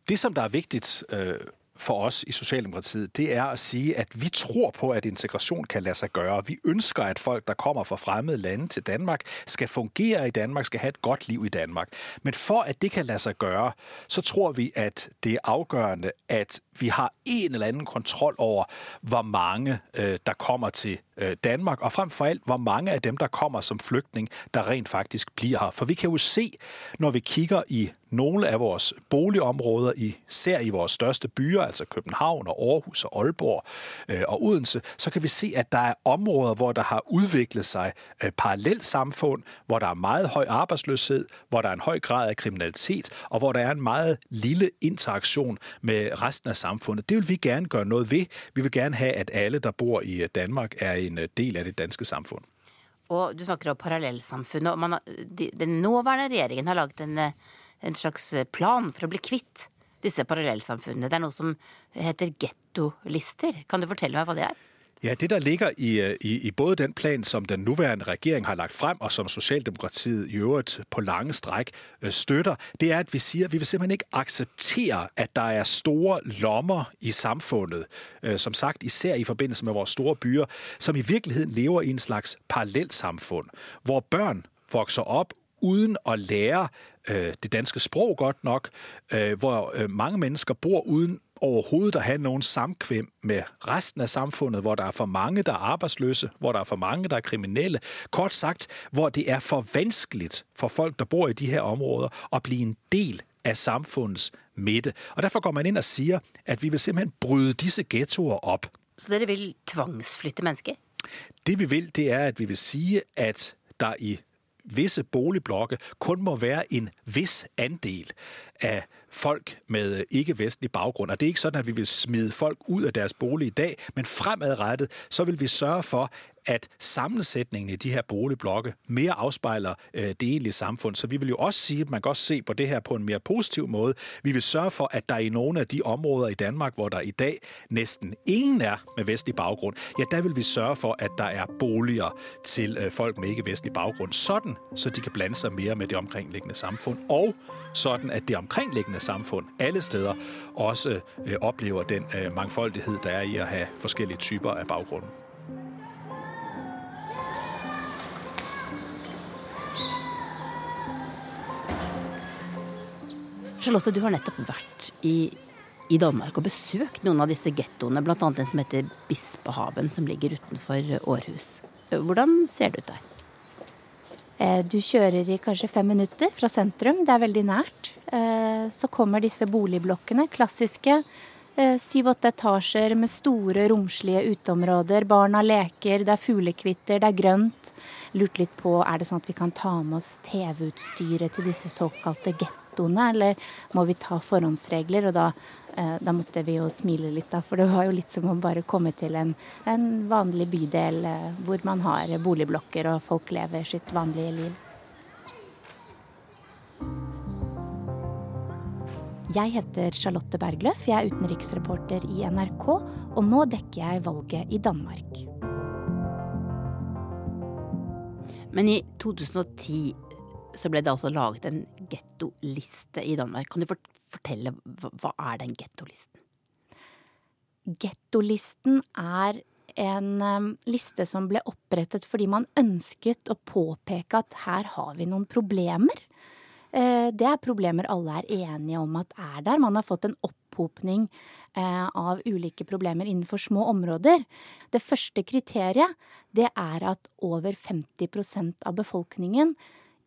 Det, som der er vigtigt øh, for os i Socialdemokratiet, det er at sige, at vi tror på, at integration kan lade sig gøre. Vi ønsker, at folk, der kommer fra fremmede lande til Danmark, skal fungere i Danmark, skal have et godt liv i Danmark. Men for at det kan lade sig gøre, så tror vi, at det er afgørende, at vi har en eller anden kontrol over, hvor mange øh, der kommer til øh, Danmark, og frem for alt, hvor mange af dem, der kommer som flygtning, der rent faktisk bliver her. For vi kan jo se, når vi kigger i nogle af vores boligområder, især i vores største byer, altså København og Aarhus og Aalborg øh, og Odense, så kan vi se, at der er områder, hvor der har udviklet sig øh, parallelt samfund, hvor der er meget høj arbejdsløshed, hvor der er en høj grad af kriminalitet, og hvor der er en meget lille interaktion med resten af samfundet. Det vil vi gerne gøre noget ved. Vi vil gerne have, at alle, der bor i øh, Danmark, er en del af det danske samfund. Og du snakker om parallellsamfunnet. og Den nåværende regjeringen har laget en, en slags plan for å bli kvitt disse parallellsamfunnene. Det er noe som heter gettolister. Kan du fortelle meg hva det er? Ja, det der ligger i, øh, i, i både den plan, som den nuværende regjering har lagt frem, og som Socialdemokratiet i øvrigt på lange stræk øh, støtter, det er, at vi sier vi vil simpelthen ikke akseptere at der er store lommer i samfundet, øh, som sagt især i forbindelse med våre store byer, som i virkeligheten lever i en slags parallellsamfunn, hvor børn vokser op uden at lære øh, det danske sprog godt nok, øh, hvor øh, mange mennesker bor uden overhovedet at have noen samkvem med resten av samfunnet, hvor der er for mange, der er arbeidsløse, hvor der er for mange, der er kriminelle. Kort sagt, hvor det er for vanskelig for folk, der bor i de her områder, å bli en del av samfunnets midte. Og derfor går man inn og sier at vi vil simpelthen bryde disse ghettoer opp. Så dere vil tvangsflytte mennesker? Det vi vil, det er, at vi vil sige, at der i visse boligblokke kun må være en vis andel av folk med ikke-vestlig baggrund. Og det er ikke sådan, at vi vil smide folk ut av deres bolig i dag, men fremadrettet, så vil vi sørge for, at sammensætningen i de her boligblokke mere afspejler øh, det egentlige samfund. Så vi vil jo også sige, at man kan også se på det her på en mere positiv måde. Vi vil sørge for, at der i nogle af de områder i Danmark, hvor der i dag næsten ingen er med vestlig baggrund, ja, der vil vi sørge for, at der er boliger til øh, folk med ikke-vestlig baggrund, sådan, så de kan blande sig mere med det omkringliggende samfund, og sådan, at det omkringliggende samfund alle steder også øh, oplever den øh, mangfoldighed, der er i at have forskellige typer af baggrunden. Charlotte, du har nettopp vært i, i Danmark og besøkt noen av disse gettoene, bl.a. den som heter Bispehaven, som ligger utenfor Århus. Hvordan ser det ut der? Eh, du kjører i kanskje fem minutter fra sentrum, det er veldig nært. Eh, så kommer disse boligblokkene, klassiske. Eh, syv-åtte etasjer med store, romslige uteområder. Barna leker, det er fuglekvitter, det er grønt. Lurt litt på er det sånn at vi kan ta med oss TV-utstyret til disse såkalte gettoene, eller må vi ta forhåndsregler? Og da, da, måtte vi jo smile litt, da, for det var jo litt som å bare komme til en, en vanlig bydel hvor man har boligblokker og folk lever sitt vanlige liv. Jeg heter Charlotte Bergløf, jeg er utenriksreporter i NRK, og nå dekker jeg valget i Danmark. Men i 2010 så ble det altså laget en gettoliste i Danmark. Kan du fortelle hva er den gettolisten? Gettolisten er en um, liste som ble opprettet fordi man ønsket å påpeke at her har vi noen problemer. Eh, det er problemer alle er enige om at er der. Man har fått en opphopning eh, av ulike problemer innenfor små områder. Det første kriteriet det er at over 50% av befolkningen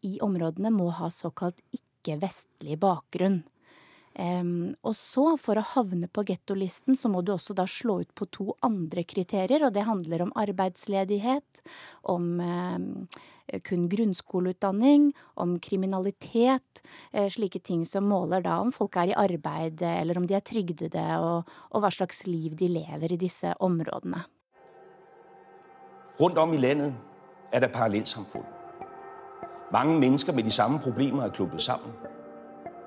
i områdene må ha såkalt ikke-vestlig bakgrunn. Um, og så, for å havne på gettolisten, så må du også da slå ut på to andre kriterier, og det handler om arbeidsledighet, om um, kun grunnskoleutdanning, om kriminalitet, uh, slike ting som måler da om folk er i arbeid, eller om de er trygdede, og, og hva slags liv de lever i disse områdene. Rundt om i landet er det parallellsamfunn. Mange mennesker med de samme problemer er klumpet sammen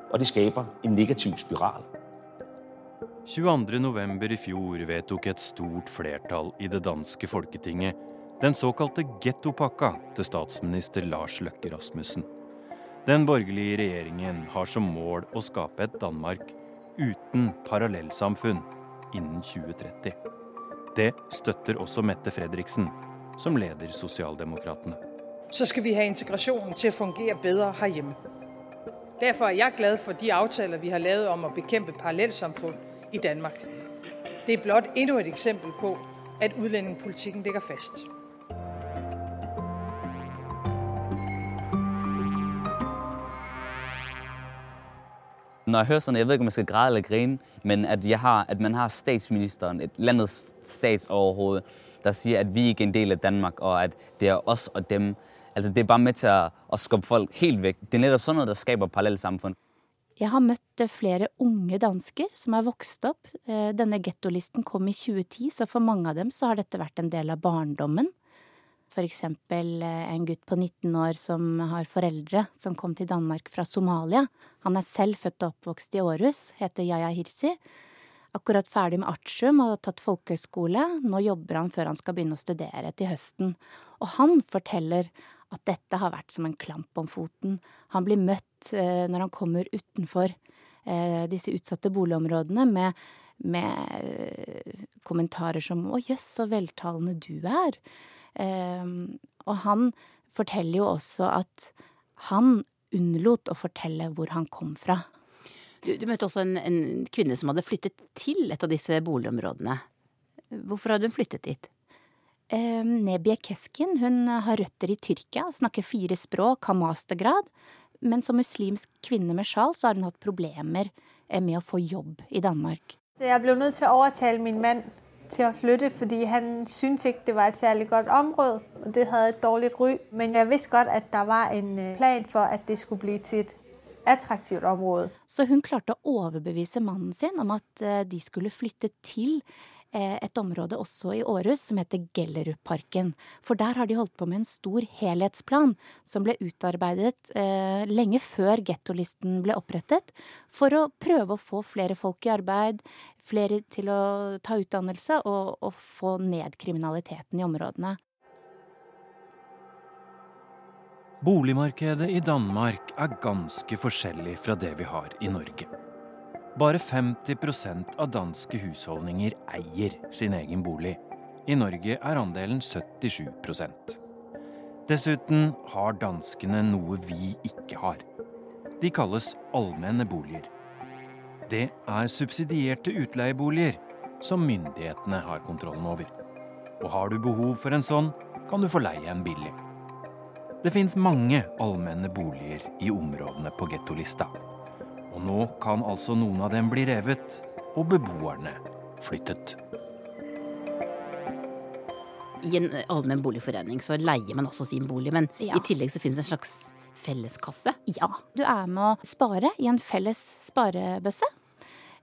og det skaper en negativ spiral. 22.11. i fjor vedtok et stort flertall i det danske folketinget den såkalte gettopakka til statsminister Lars Løkke Rasmussen. Den borgerlige regjeringen har som mål å skape et Danmark uten parallellsamfunn innen 2030. Det støtter også Mette Fredriksen, som leder Sosialdemokratene. Så skal vi ha integrasjonen til at fungere bedre herhjemme. Derfor er jeg glad for de aftaler, vi har lavet om at bekæmpe parallelsamfund i Danmark. Det er blot endnu et eksempel på, at udlændingepolitikken ligger fast. Når jeg hører sådan, jeg ved ikke, om jeg skal græde eller grine, men at, jeg har, at man har statsministeren, et landets statsoverhoved, der siger, at vi ikke er en del af Danmark, og at det er os og dem, Altså, det er bare med til å, skubbe folk helt vekk. Det er nettopp sånn at det skaper parallellsamfunn. Jeg har møtt eh, flere unge dansker som er vokst opp. Eh, denne gettolisten kom i 2010, så for mange av dem så har dette vært en del av barndommen. For eksempel eh, en gutt på 19 år som har foreldre som kom til Danmark fra Somalia. Han er selv født og oppvokst i Århus, heter Yaya Hirsi. Akkurat ferdig med artium og har tatt folkehøyskole. Nå jobber han før han skal begynne å studere til høsten. Og han forteller at dette har vært som en klamp om foten. Han blir møtt eh, når han kommer utenfor eh, disse utsatte boligområdene med, med eh, kommentarer som 'Å jøss, så veltalende du er'. Ehm, og han forteller jo også at han unnlot å fortelle hvor han kom fra. Du, du møtte også en, en, kvinne som hadde flyttet til et av disse boligområdene. Hvorfor hadde hun flyttet dit? Eh, Nebie Keskin hun har røtter i Tyrkia, snakker fire språk, har mastergrad. Men som muslimsk kvinne med sjal så har hun hatt problemer eh, med å få jobb i Danmark. Jeg ble nødt til å overtale min mann til å flytte, fordi han syntes ikke det var et særlig godt område. og Det hadde et dårlig ry. Men jeg visste godt at det var en øh, plan for at det skulle bli til et attraktivt område. Så hun klarte å overbevise mannen sin om at øh, de skulle flytte til et område også i Århus som heter Gellerudparken. For der har de holdt på med en stor helhetsplan som ble utarbeidet eh, lenge før gettolisten ble opprettet, for å prøve å få flere folk i arbeid, flere til å ta utdannelse og, og få ned kriminaliteten i områdene. Boligmarkedet i Danmark er ganske forskjellig fra det vi har i Norge. Bare 50% av danske husholdninger eier sin egen bolig. I Norge er andelen 77% Dessuten har danskene noe vi ikke har. De kalles allmenne boliger. Det er subsidierte utleieboliger som myndighetene har kontrollen over. Og har du behov for en sånn, kan du få leie en billig. Det fins mange allmenne boliger i områdene på gettolista. Og nå kan altså noen av dem bli revet, og beboerne flyttet. I en allmenn boligforening så leier man også sin bolig, men Ja. i tillegg så finnes det en slags felleskasse. Ja, du er med å spare i en felles sparebøsse.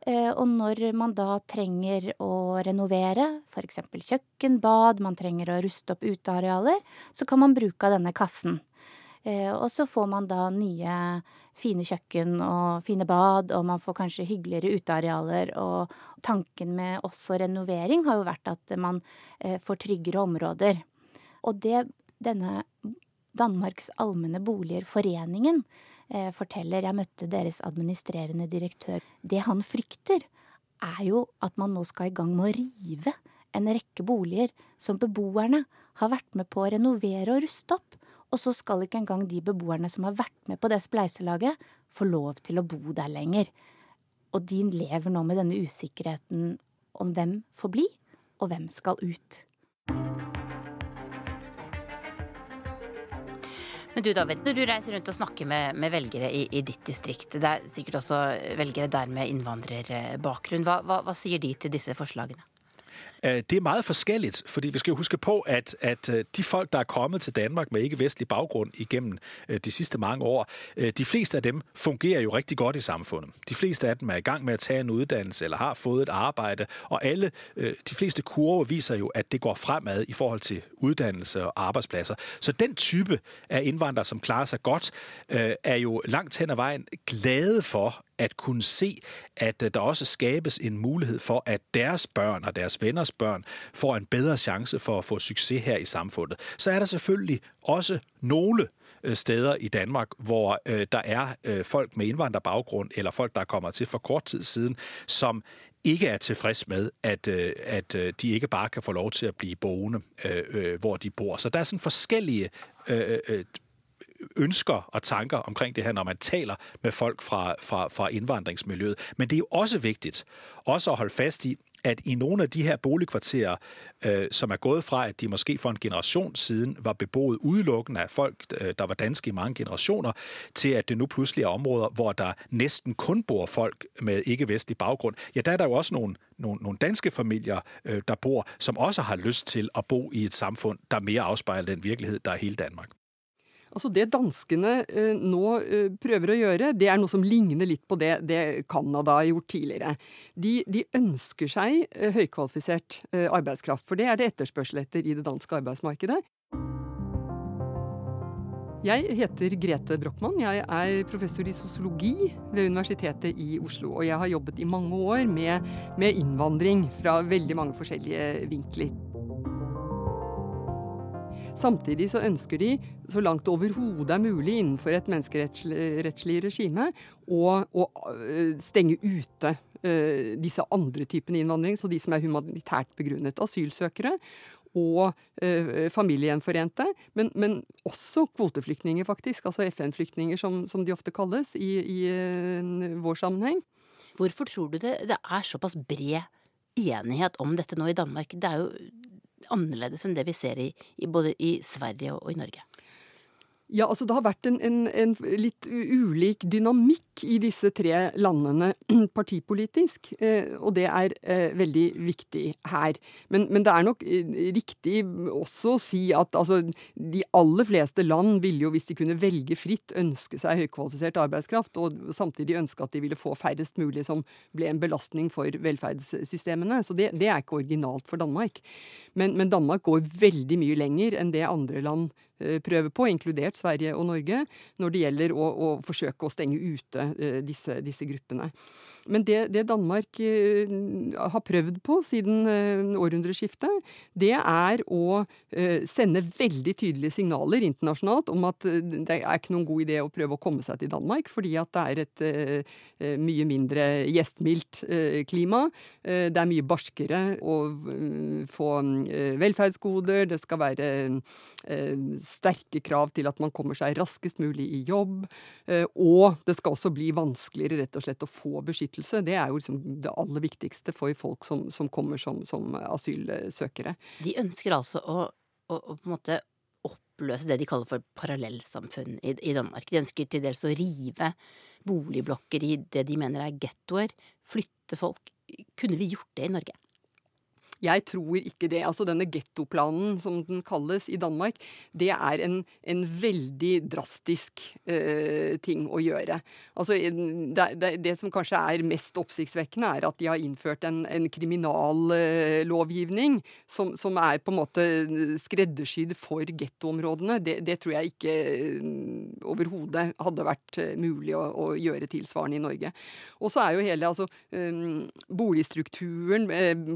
Eh, Og når man da trenger å renovere, f.eks. kjøkken, bad, man trenger å ruste opp utearealer, så kan man bruke av denne kassen. Eh, Og så får man da nye fine kjøkken og fine bad, og man får kanskje hyggeligere utearealer. Og tanken med også renovering har jo vært at man eh, får tryggere områder. Og det denne Danmarks allmenne boliger, foreningen, eh, forteller Jeg møtte deres administrerende direktør. Det han frykter, er jo at man nå skal i gang med å rive en rekke boliger som beboerne har vært med på å renovere og ruste opp. Og så skal ikke engang de beboerne som har vært med på det spleiselaget, få lov til å bo der lenger. Og de lever nå med denne usikkerheten om hvem får bli, og hvem skal ut. Men du David, når du reiser rundt og snakker med, med velgere i, i, ditt distrikt, det er sikkert også velgere der med innvandrerbakgrunn. Hva, hva, hva sier de til disse forslagene? Øh, Det er meget forskelligt, fordi vi skal jo huske på, at, at øh, de folk, der er kommet til Danmark med ikke-vestlig baggrund igennem øh, de sidste mange år, de fleste af dem fungerer jo rigtig godt i samfundet. De fleste af dem er i gang med at tage en uddannelse eller har fået et arbejde, og alle, de fleste kurver viser jo, at det går fremad i forhold til uddannelse og arbejdspladser. Så den type af indvandrere, som klarer sig godt, er jo langt hen ad vejen glade for, at kunne se, at der også skabes en mulighed for, at deres børn og deres venners børn får en bedre chance for at få succes her i samfunnet. Så er der selvfølgelig også nogle steder i Danmark, hvor der er folk med indvandrerbaggrund, eller folk, der kommer til for kort tid siden, som ikke er tilfreds med, at, at de ikke bare kan få lov til at bli boende, hvor de bor. Så der er sånn forskellige ønsker og tanker omkring det her, når man taler med folk fra, fra, fra innvandringsmiljøet. Men det er jo også viktig også å holde fast i, at i nogle af de her boligkvarterer, øh, som er gået fra, at de måske for en generation siden var beboet udelukkende af folk, øh, der var danske i mange generationer, til at det nu pludselig er områder, hvor der næsten kun bor folk med ikke-vestlig baggrund. Ja, der er der jo også nogle, nogle, nogle danske familier, øh, der bor, som også har lyst til at bo i et samfund, der mere afspejler den virkelighed, der er hele Danmark. Altså Det danskene eh, nå eh, prøver å gjøre, det er noe som ligner litt på det, det Canada har gjort tidligere. De, de ønsker seg eh, høykvalifisert arbeidskraft, for det er det etterspørsel etter i det danske arbeidsmarkedet. Jeg heter Grete Brochmann. Jeg er professor i sosiologi ved Universitetet i Oslo. Og jeg har jobbet i mange år med, med innvandring fra veldig mange forskjellige vinkler. Samtidig så ønsker de, så langt det overhodet er mulig innenfor et menneskerettslig regime, å, å stenge ute uh, disse andre typene innvandring, så de som er humanitært begrunnet. Asylsøkere og uh, familiegjenforente, men, men, også kvoteflyktninger, faktisk. Altså FN-flyktninger, som, som, de ofte kalles i, i uh, vår sammenheng. Hvorfor tror du det, det er såpass bred enighet om dette nå i Danmark? Det er jo annerledes enn det vi ser i, i både i Sverige og, og i Norge. Ja, altså Det har vært en, en, en, litt ulik dynamikk i disse tre landene partipolitisk. Eh, og det er eh, veldig viktig her. Men, men, det er nok eh, riktig også å si at altså, de aller fleste land ville jo, hvis de kunne velge fritt, ønske seg høykvalifisert arbeidskraft, og samtidig ønske at de ville få færrest mulig som ble en belastning for velferdssystemene. Så det, det er ikke originalt for Danmark. Men, men Danmark går veldig mye lenger enn det andre land prøver på, inkludert Sverige og Norge, når det gjelder å, å forsøke å stenge ute disse, disse gruppene. Men det, det, Danmark har prøvd på siden århundreskiftet, det er å sende veldig tydelige signaler internasjonalt om at det er ikke noen god idé å prøve å komme seg til Danmark, fordi at det er et mye mindre gjestmildt klima. Det er mye barskere å få velferdsgoder, det skal være sterke krav til at man kommer seg raskest mulig i jobb. Og det skal også bli vanskeligere rett og slett å få beskyttelse. Det er jo liksom det aller viktigste for folk som, som kommer som, som, asylsøkere. De ønsker altså å, å, å på en måte oppløse det de kaller for parallellsamfunn i, i Danmark. De ønsker til dels å rive boligblokker i det de mener er gettoer. Flytte folk. Kunne vi gjort det i Norge? Jeg tror ikke det. Altså Denne gettoplanen, som den kalles i Danmark, det er en, en veldig drastisk eh, ting å gjøre. Altså det, det, det, som kanskje er mest oppsiktsvekkende, er at de har innført en, en kriminallovgivning uh, som, som, er på en måte skreddersydd for gettoområdene. Det, det, tror jeg ikke uh, overhodet hadde vært mulig å, å, gjøre tilsvarende i Norge. Og så er jo hele altså, um, boligstrukturen,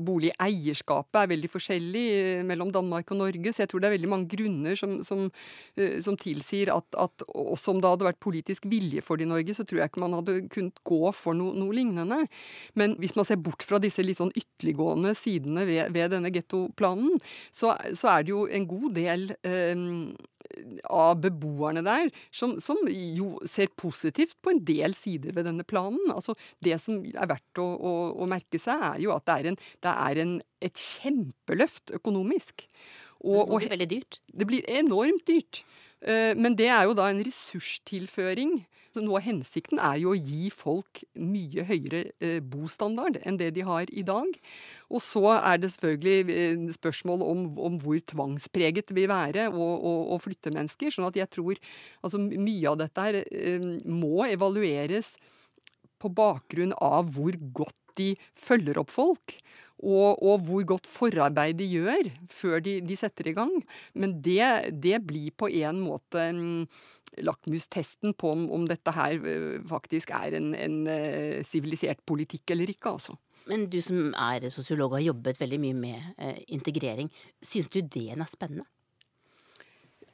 boligeierskap eierskapet er veldig forskjellig eh, mellom Danmark og Norge, så jeg tror det er veldig mange grunner som, som, eh, som tilsier at, at, også om det hadde vært politisk vilje for det i Norge, så tror jeg ikke man hadde kunnet gå for no, noe lignende. Men hvis man ser bort fra disse litt sånn ytterliggående sidene ved, ved denne gettoplanen, så, så, er det jo en god del eh, av beboerne der som, som, jo ser positivt på en del sider ved denne planen. Altså, det som er verdt å, å, å merke seg, er jo at det er, en, det er en, et kjempeløft økonomisk. Og, det blir veldig dyrt? Det blir enormt dyrt. Eh, men det er jo da en ressurstilføring. Så noe av hensikten er jo å gi folk mye høyere eh, bostandard enn det de har i dag. Og så er det selvfølgelig eh, spørsmål om, om hvor tvangspreget det vil være å, å, å, flytte mennesker. sånn at jeg tror altså mye av dette her må evalueres på bakgrunn av hvor godt de følger opp folk. Og, og, hvor godt forarbeid de gjør før de, de setter i gang. Men det, det blir på en måte um, lakmustesten på om, om, dette her faktisk er en sivilisert politikk eller ikke, altså. Men du som er sosiolog og har jobbet veldig mye med integrering, syns du det er spennende?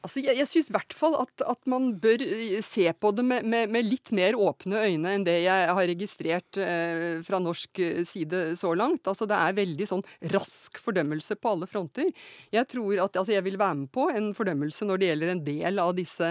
Altså, jeg jeg syns i hvert fall at, at, man bør eh, se på det med, med, med, litt mer åpne øyne enn det jeg har registrert eh, fra norsk eh, side så langt. Altså, det er veldig sånn rask fordømmelse på alle fronter. Jeg tror at altså, jeg vil være med på en fordømmelse når det gjelder en del av disse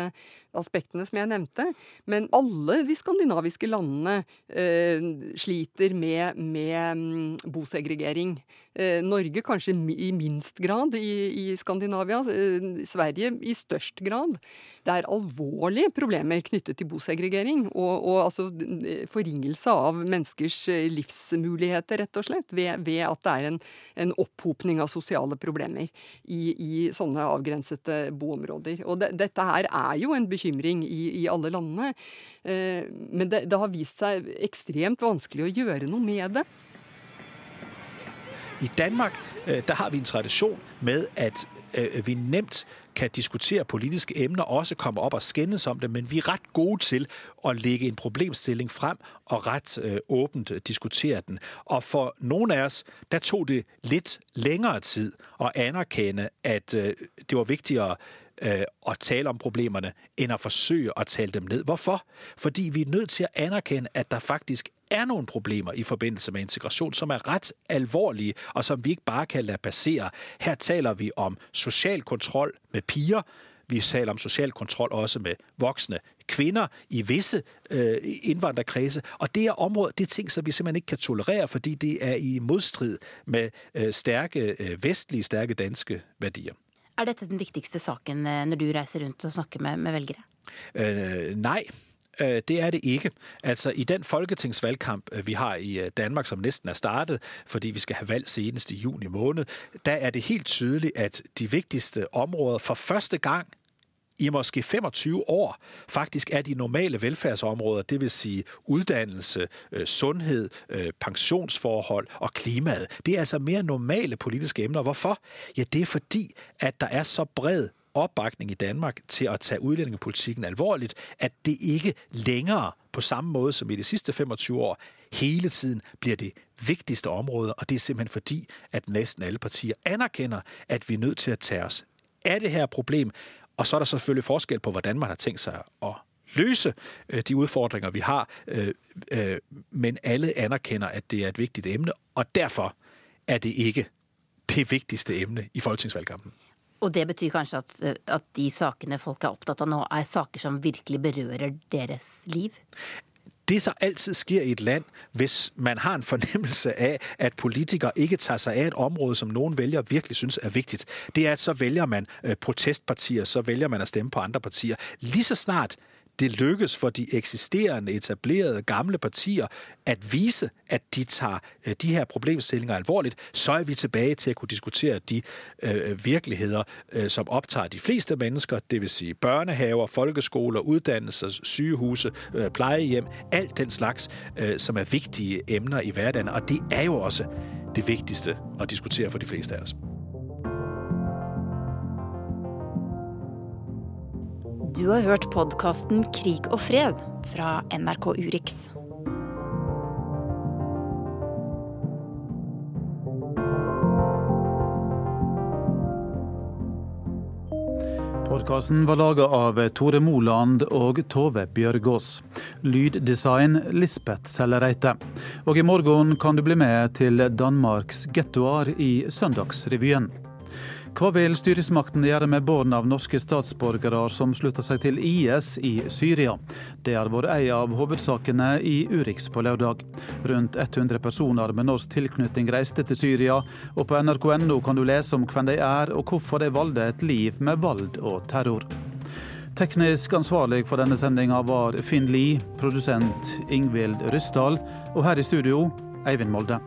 aspektene som jeg nevnte. Men alle de skandinaviske landene eh, sliter med, med mm, bosegregering. Eh, Norge kanskje i minst grad i, i Skandinavia. Eh, Sverige i størst grad. Det er alvorlige problemer knyttet til bosegregering og, og altså forringelse av menneskers eh, livsmuligheter, rett og slett, ved, ved at det er en, en, opphopning av sosiale problemer i, i sånne avgrensede boområder. Og det, dette her er jo en bekymring i, i alle landene, eh, men det, det har vist seg ekstremt vanskelig å gjøre noe med det. I Danmark øh, der har vi en tradisjon med at vi nemt kan diskutere politiske emner, også komme opp og skjennes om det, men vi er ret gode til å legge en problemstilling frem og ret åpent åbent diskutere den. Og for noen av oss, der tok det litt lengre tid å anerkende, at øh, det var viktigere øh, at tale om problemerne enn å forsøge å tale dem ned. Hvorfor? Fordi vi er nødt til å anerkende at der faktisk er noen problemer i forbindelse med integrasjon som er rett alvorlige, og som vi ikke bare kan la passere. Her taler vi om sosial kontroll med piger. Vi taler om sosial kontroll også med voksne kvinner i visse øh, innvandrerkredse. Og det er områder, det er ting som vi simpelthen ikke kan tolerere, fordi det er i motstrid med øh, sterke øh, vestlige, sterke danske verdier. Er dette den viktigste saken når du reiser rundt og snakker med, med velgere? Uh, nei. Øh, det er det ikke. Altså I den folketingsvalgkamp øh, vi har i øh, Danmark, som nesten er startet, fordi vi skal ha valg senest i juni måned, der er det helt tydelig at de viktigste områder for første gang i måske 25 år faktisk er de normale velfærdsområder, dvs. sige uddannelse, sundhed, pensjonsforhold og klimaet. Det er altså mer normale politiske emner. Hvorfor? Ja, det er fordi at der er så bred oppbakning i Danmark til å ta udlændingepolitikken alvorligt, at det ikke længere på samme måde som i de sidste 25 år hele tiden blir det vigtigste området, og det er simpelthen fordi, at nesten alle partier anerkender, at vi er nødt til å ta oss av det her problem. Og så er der selvfølgelig forskel på, hvordan man har tenkt seg å løse øh, de udfordringer, vi har, øh, øh, men alle anerkender, at det er et vigtigt emne, og derfor er det ikke det vigtigste emne i folketingsvalgkampen. Og det betyr kanskje at, at, de sakene folk er opptatt av nå, er saker som virkelig berører deres liv? Det så altid sker i et land, hvis man har en fornemmelse av at politikere ikke tager seg av et område, som noen velgere virkelig synes er viktig, det er, at så velger man øh, protestpartier, så velger man å stemme på andre partier. Lige så snart det lykkes for de eksisterende, etablerede, gamle partier at vise, at de tager øh, de her problemstillinger alvorligt, så er vi tilbage til at kunne diskutere de øh, virkeligheder, øh, som optager de fleste mennesker, det vil sige børnehaver, folkeskoler, uddannelser, sygehuse, øh, plejehjem, alt den slags, som er vigtige emner i hverdagen, og det er jo også det vigtigste at diskutere for de fleste af os. Du har hørt podkasten Krig og fred fra NRK Urix. Podkasten var laga av Tore Moland og Tove Bjørgaas. Lyddesign Lisbeth Sellereite. Og i morgen kan du bli med til Danmarks gettoer i Søndagsrevyen. Hva vil styresmaktene gjøre med barn av norske statsborgere som slutter seg til IS i Syria? Det har vært en av hovedsakene i Urix på lørdag. Rundt 100 personer med norsk tilknytning reiste til Syria, og på nrk.no kan du lese om hvem de er og hvorfor de valgte et liv med vold og terror. Teknisk ansvarlig for denne sendinga var Finn Lie, produsent Ingvild Ryssdal, og her i studio Eivind Molde.